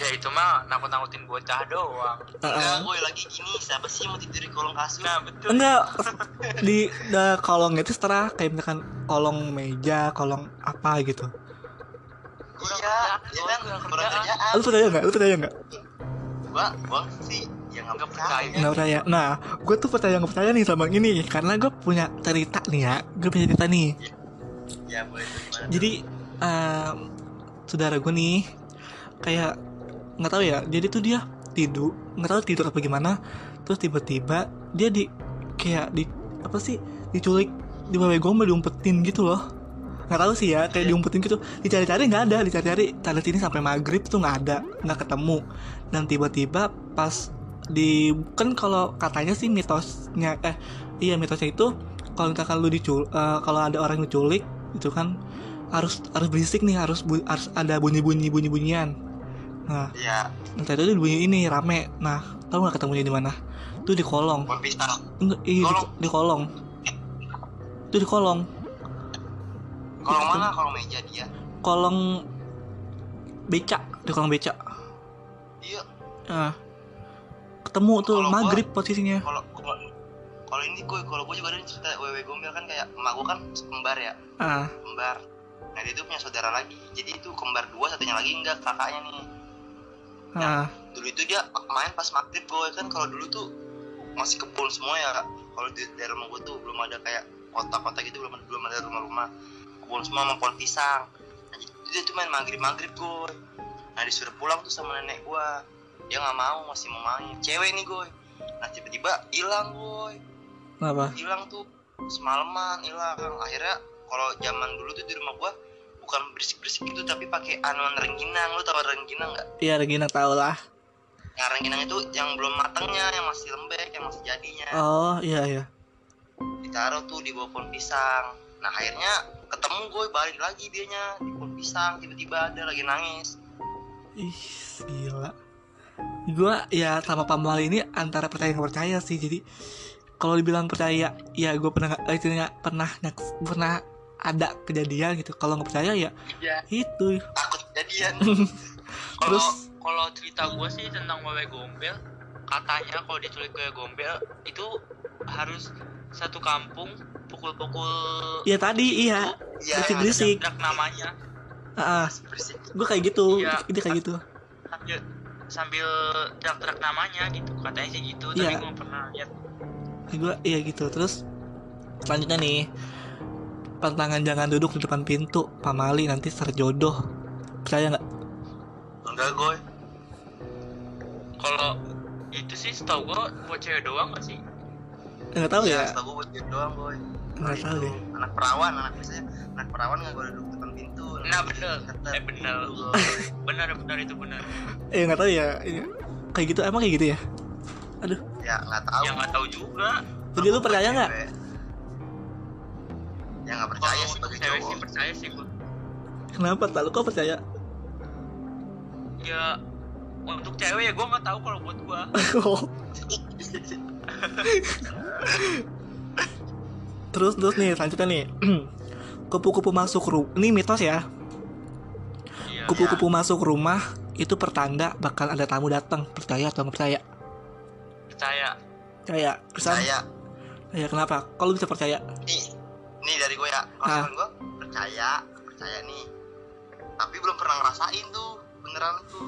ya itu mah nakut nakutin bocah doang. Enggak Heeh. gue lagi gini. Siapa sih yang mau tidur di kolong kasur? Nah betul. Enggak. Di da, kolong itu setara kayak misalkan kolong meja kolong apa gitu. Iya ya kan? Kurang kerjaan Lu percaya nggak? Lu percaya nggak? gua gua sih ya nggak percaya percaya. Nggak percaya. Nah, gue tuh percaya nggak percaya nih sama ini karena gue punya cerita nih ya. Gue punya cerita nih. ya boleh? Jadi em, saudara gue nih kayak nggak tahu ya. Jadi tuh dia tidur, nggak tahu tidur apa gimana. Terus tiba-tiba dia di kayak di apa sih diculik di bawah gombel diumpetin gitu loh. Nggak tahu sih ya, kayak diumpetin gitu. Dicari-cari nggak ada, dicari-cari tanda sini sampai maghrib tuh nggak ada, nggak ketemu. Dan tiba-tiba pas di kan kalau katanya sih mitosnya eh iya mitosnya itu kalau misalkan lu dicul eh, kalau ada orang yang diculik itu kan harus harus berisik nih harus bu- harus ada bunyi bunyi bunyi bunyian nah ya entah itu bunyi ini rame. Nah tahu nggak ketemunya di mana? Tuh di kolong. Enggak iya di, Kolong. di kolong. Itu di kolong. Kolong mana? Kolong meja dia. Kolong becak di kolong becak iya. Nah ketemu tuh gua- maghrib posisinya. kalau ini gue kalau gue juga ada cerita wewe gombel kan kayak emak gue kan kembar ya. Ah. Kembar. Nah dia tuh punya saudara lagi. Jadi itu kembar dua satunya lagi enggak kakaknya nih. Ah. dulu itu dia main pas maghrib gue kan kalau dulu tuh masih kebun semua ya. Kalau di daerah rumah gue tuh belum ada kayak kota-kota gitu belum ada belum ada rumah-rumah. Kebun semua sama pohon pisang. Nah, jadi dia tuh main maghrib maghrib gue nah disuruh pulang tuh sama nenek gue dia nggak mau masih mau main. Cewek nih gue nah tiba-tiba hilang gue kenapa? Hilang tuh semalaman hilang. Akhirnya kalau zaman dulu tuh di rumah gua bukan berisik berisik gitu tapi pakai anuan rengginang. Lu tau rengginang nggak? Iya Regina tau lah. Yang rengginang itu yang belum matangnya yang masih lembek yang masih jadinya. Oh iya iya. Ditaruh tuh di bawah pohon pisang. Nah akhirnya ketemu gue balik lagi dianya di pohon pisang. Tiba-tiba ada lagi nangis. Ih, gila. Gua ya sama Pamal ini antara percaya nggak percaya sih. Jadi kalau dibilang percaya, ya gue pernah nggak- eh, istilahnya pernah pernah ada kejadian gitu. Kalau nggak percaya ya Iya. itu. takut kejadian Terus- kalau cerita gue sih tentang wewe gombel, katanya kalau diculik wewe gombel itu harus satu kampung pukul-pukul Ya tadi iya. Iya, Berisik-berisik. teriak namanya Ah, berisik gue kayak gitu. Iya. Dia kayak gitu. Sambil teriak-teriak namanya gitu. Katanya sih gitu tapi Iya. gue pernah lihat. Gue iya gitu. Terus selanjutnya nih pantangan jangan duduk di depan pintu pamali nanti serjodoh percaya nggak? Enggak gue kalau itu sih setahu gue buat cewek doang gak sih? Nggak tahu ya. setahu gue buat dia doang gue nggak tahu deh. anak perawan anak biasanya. Anak perawan nggak boleh duduk pintu Nah, bener. Ketat Eh, bener. gue. benar benar itu benar eh nggak tahu ya. Ini- kayak gitu emang kayak gitu ya? Aduh. Ya nggak tahu. Ya nggak tahu juga. Jadi lu percaya nggak? ya nggak percaya untuk sebagai cewek sih cowok. percaya sih gue kenapa? Tak lu kok percaya? Ya untuk cewek ya gue nggak tahu kalau buat gue terus terus nih selanjutnya nih kupu-kupu masuk rumah ini mitos ya. Iya kupu-kupu masuk rumah itu pertanda bakal ada tamu datang. Percaya atau nggak percaya? Percaya. Percaya. Bisa? percaya. Ya kenapa? Kalau bisa percaya? Nih nih dari gue ya. Ah. maksud gue percaya. Percaya nih. Tapi belum pernah ngerasain tuh beneran tuh.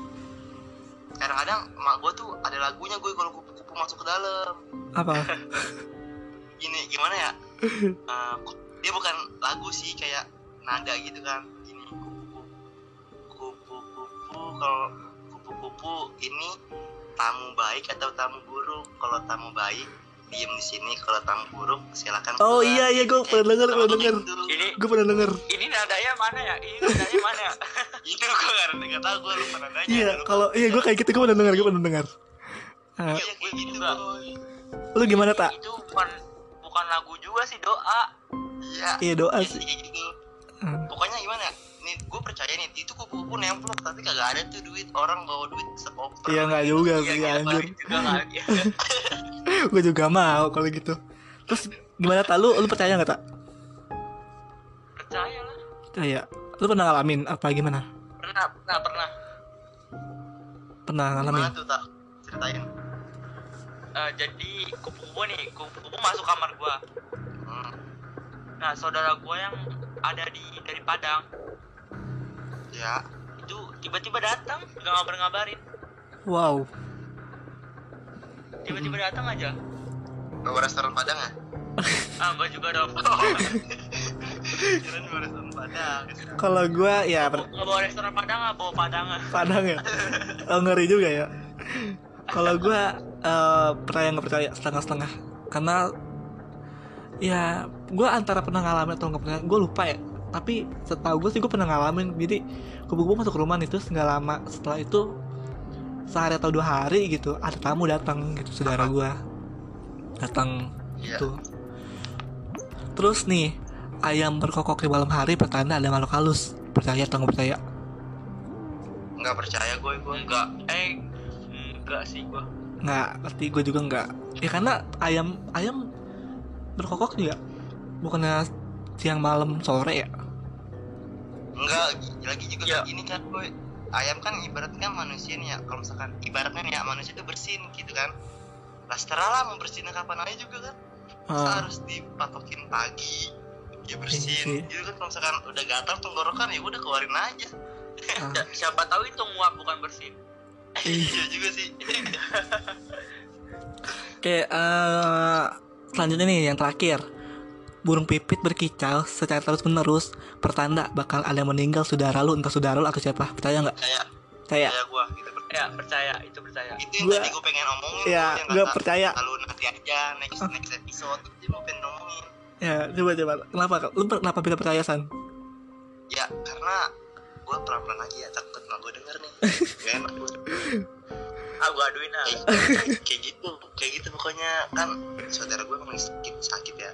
Kadang-kadang emak gue tuh ada lagunya gue kalau kupu-kupu masuk ke dalam. Apa? Gini gimana ya? ku- dia bukan lagu sih kayak nada gitu kan. Gini kupu kupu kalau kupu-kupu ini tamu baik atau tamu buruk? Kalau tamu baik diem di sini. Kalau tamu buruk silakan Oh, keluar. iya, iya, gua Kayak pernah denger, gitu. pernah denger. Gitu. ini gue pernah denger. ini nadanya mana ya? Ini nadanya mana ya? Itu gue gak nggak tahu gue lupa nadanya. Iya kalau iya gue kayak gitu gue pernah denger gue pernah denger. Iya kayak gitu juga. boy. lu gimana tak itu bukan bukan lagu juga sih doa iya iya doa sih. gitu. Hmm. pokoknya gimana ya? Nih gue percaya nih itu kupu-kupu nemplok tapi kagak ada tuh duit. Orang bawa duit sekoper. Iya nggak juga Iya, sih iya, anjir. gue juga mau kalau gitu. Terus gimana tak lu lu percaya nggak tak percaya lah. Percaya? Lu pernah ngalamin apa gimana? Pernah pernah pernah. Pernah ngalamin? Gimana tuh tak ceritain. Eh, jadi kupu-kupu nih. Kupu-kupu masuk kamar gua. Hmm, nah saudara gua yang ada di dari Padang. Ya. Itu tiba-tiba datang nggak ngabar-ngabarin. Wow. Tiba-tiba datang aja. Bawa restoran Padang ya? Ah gua juga dong. Kirain bawa restoran Padang. Kalau gue ya per- nggak bawa restoran padang nggak bawa padang. Padang ya? Oh, ngeri juga ya. Kalau gue eh, percaya nggak percaya? Setengah-setengah. Karena ya gue antara pernah ngalamin atau nggak pernah gue lupa ya. Tapi setahu gue sih gue pernah ngalamin. Jadi kubu-kubu masuk rumah nih terus nggak lama setelah itu sehari atau dua hari gitu ada tamu datang gitu saudara gue datang Iya. gitu. Terus nih ayam berkokok di malam hari pertanda ada makhluk halus. Percaya atau nggak percaya? Nggak percaya gue gue enggak eh enggak sih gua. Nggak ngerti gue juga nggak. Ya karena ayam ayam berkokok juga? Bukannya siang malam sore ya? Enggak, lagi juga Ya. kayak gini kan boy. Ayam kan ibaratnya manusia nih ya Kalau misalkan ibaratnya nih ya manusia itu bersin gitu kan. Lah lah mau bersinnya kapan aja juga kan. Masa Ah, harus dipatokin pagi Iya Ya sih. bersin Gitu kan kalau misalkan udah gatal tenggorokan ya udah keluarin aja. Ah. Ya, siapa tahu itu nguap bukan bersin. Iya juga sih. Oke eh, selanjutnya nih yang terakhir. Burung pipit berkicau secara terus menerus pertanda bakal ada yang meninggal saudara lu. Entah saudara lu atau siapa. Percaya nggak? Kayak percaya? Kayak gue gitu. Ya percaya. Itu percaya. Itu yang Gua- tadi gue pengen omongin. Ya gua kata, percaya. Lalu nanti aja next next episode. Itu gue pengen ngomongin ya coba coba. Kenapa? Lu kenapa bisa percaya san? Ya karena gue pelan-pelan aja ya. Takut nggak gue denger nih. Gak enak ah gua aduin ah kayak kayak gitu kayak gitu pokoknya kan saudara gue emang sakit sakit ya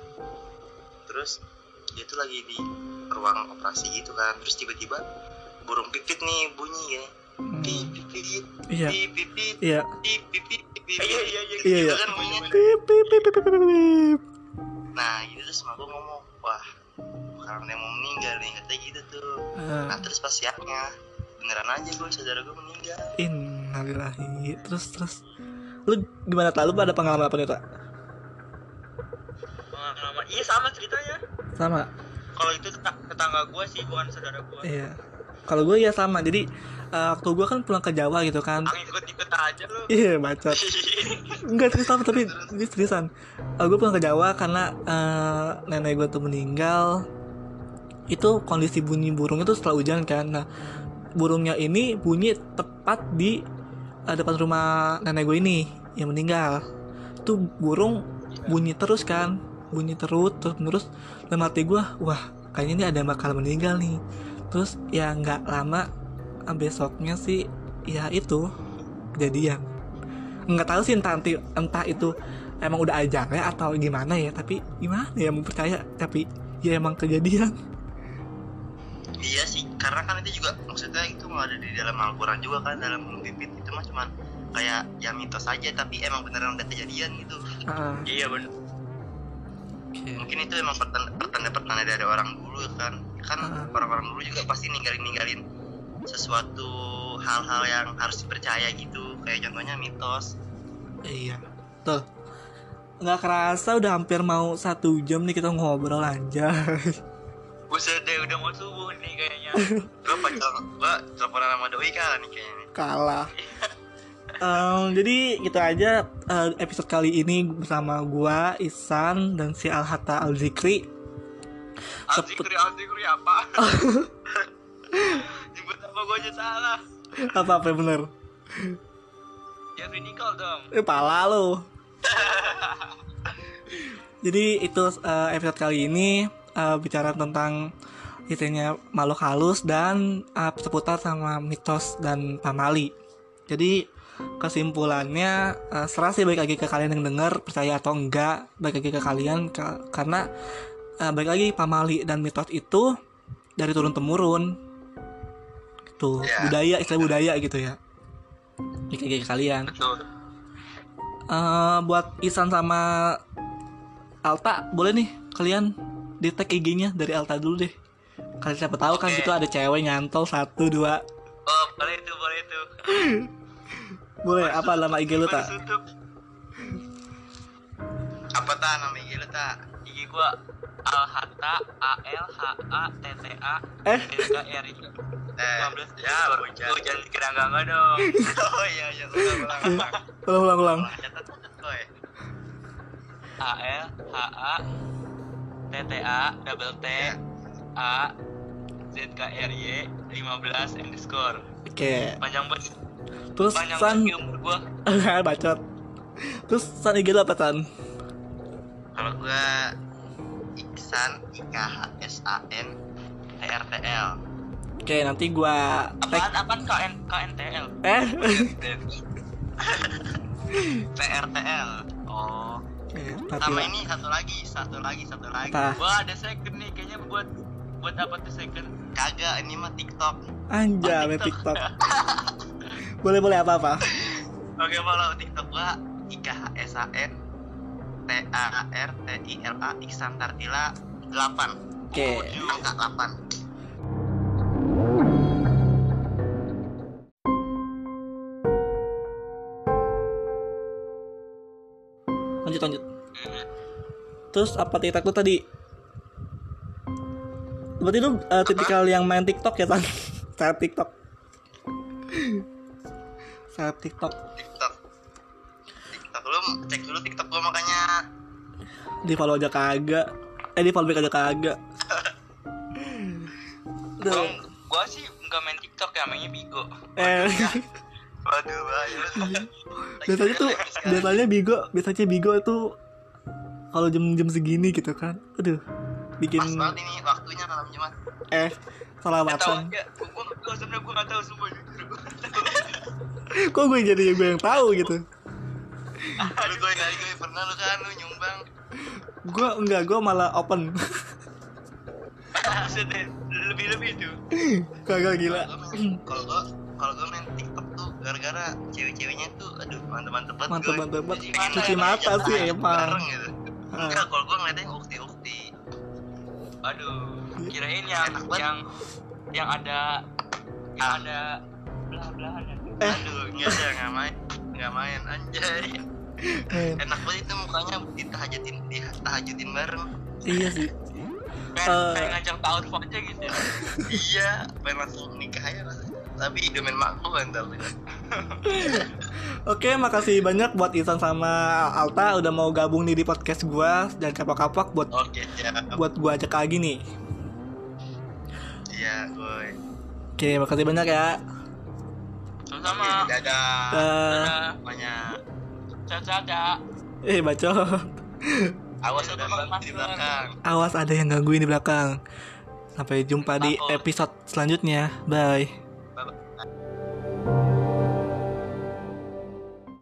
terus dia tuh lagi di ruang operasi gitu kan terus tiba-tiba burung pipit nih bunyi ya Hmm, pip pipit iya pip pipit iya pip pipit pipit iya iya iya Iya, gitu iya. kan bunyinya pip pip pip pip pip pip, pip. nah itu terus sama gue ngomong wah karena dia mau meninggal nih katanya gitu tuh Ah, nah terus pas siangnya beneran aja gue saudara gue meninggal innalillahi terus terus lu gimana tak lu ada pengalaman apa nih tak pengalaman iya sama ceritanya sama kalau itu teta- tetangga gua sih bukan saudara gua Iya. Kalau gue ya sama. Jadi eh, waktu gue kan pulang ke Jawa gitu kan. angin ikut-ikut aja lu Iya bacot. Enggak serius apa tapi ini seriusan. Eh, gue pulang ke Jawa karena eh, nenek gue tuh meninggal. Itu kondisi bunyi burung itu setelah hujan kan. Nah burungnya ini bunyi tepat di depan rumah nenek gue ini yang meninggal. Itu burung bunyi terus kan, bunyi terus terus terus. Dalam hati gue, wah kayaknya ini ada yang bakal meninggal nih. Terus ya nggak lama eh, besoknya sih ya itu kejadian nggak tahu sih entah entah itu emang udah ajarnya atau gimana ya tapi gimana ya mau percaya tapi ya emang kejadian Iya sih, karena kan itu juga maksudnya itu nggak ada di dalam Al-Quran juga kan dalam burung pipit itu mah cuman kayak ya mitos aja tapi emang beneran ada kejadian gitu. Ah, iya bener oke. Mungkin itu emang pertanda pertanda, pertanda dari orang dulu kan. Kan Ah. orang-orang dulu juga pasti ninggalin ninggalin sesuatu hal-hal yang harus dipercaya gitu kayak contohnya mitos. iya betul nggak kerasa udah hampir mau satu jam nih kita ngobrol aja buset deh udah mau subuh nih kayaknya. Gua pacar gua teleponan sama doi kan nih kayaknya. nih. kalah. Em, jadi gitu aja eh, episode kali ini bersama gua Isan dan si Al Hatta Al Zikri Azikri Azikri apa? Jemput apa gua aja salah. Apa apa bener? Jeffrey Nicole dong. Eh pala lo. Jadi itu eh, episode kali ini eh, bicara tentang itunya makhluk halus dan eh, seputar sama mitos dan pamali. Jadi kesimpulannya eh, serah sih baik lagi ke kalian yang dengar percaya atau enggak baik lagi ke kalian ka- karena eh, baik lagi pamali dan mitos itu dari turun temurun. Gitu. Ya. budaya istilah budaya gitu ya. Baik lagi ke kalian. Betul. Eh, buat Isan sama Alta boleh nih kalian di tag IG-nya dari Alta dulu deh kalian siapa tahu kan gitu ada cewek nyantol satu dua oh boleh itu boleh itu boleh apa nama IG lu tak Apa ta nama IG lu ta? IG gua Al Hatta A L H A T T A Eh? K R I Eh, 15 ya, Discord. bocah. Lu jangan dong. oh iya iya ulang ulang ulang ulang ulang ulang Ulang, catat catat koy A L H A T T A double T Ya. A Z K R Y 15 underscore. oke Panjang banget. terus Panjang san gua. bacot terus san IG lu apa san kalau gua Iksan I K H S A N T R T L oke nanti gua tag Apaan apaan KN KNTL? eh T R T L oh Tapi sama ini satu lagi satu lagi satu lagi Apa? Wah ada second nih kayaknya buat buat apa tuh second? kagak ini mah TikTok Anjay, main Oh, TikTok. boleh boleh apa apa? oke follow TikTok gua I K H S A N T A R T I L A Iksan Tartila 8 Oke. angka 8 Lanjut lanjut. Terus apa TikTok lu tadi? Berarti lu eh, tipikal yang main TikTok ya, Tan? Saya TikTok. Saya TikTok. TikTok TikTok lu cek dulu TikTok gua makanya Di follow aja kagak. Eh di follow back aja kagak. Gua, gua sih nggak main TikTok ya, mainnya Bigo. Eh, waduh bahaya biasanya tuh biasanya Bigo, biasanya Bigo tuh kalau jam-jam segini gitu kan. Aduh. Bikin pas banget ini waktunya malam Jumat eh salah aja. Gua gua sebenarnya gua nggak tahu semua. Kok gue jadi gue yang tahu gitu? lu gue kali gue pernah lu kan lu nyumbang Gue enggak, gue malah open. Buset deh, lebih-lebih tuh. Kagak gila. kalau gue kalau gue main TikTok gara-gara cewek-ceweknya tuh aduh mantep-mantep banget Mantep gue. mantep banget. Cuci mata, emang mata sih bareng emang. gitu Ah. enggak kalau gue ngeliatnya ukti-ukti Aduh, kirain yang yang yang ada yang ada belah-belahannya tuh. Eh. aduh enggak sih nggak main nggak main anjay Eh, enak banget itu mukanya ditahajutin ditahajutin bareng iya sih. Pengen, pengen ngajak tahun aja gitu. ya. iya pengen langsung nikah aja rasanya tapi demen mak gue ntar Oke, makasih banyak buat Isan sama Alta udah mau gabung nih di podcast gua dan kapok-kapok buat oke ya buat gua ajak lagi nih. iya gue Oke, makasih banyak ya. Sama-sama. dadah Eh, Dadah. banyak Caca-caca. eh bacot. awas ada bang di belakang Awas ada yang gangguin di belakang. Sampai jumpa di episode selanjutnya. Bye.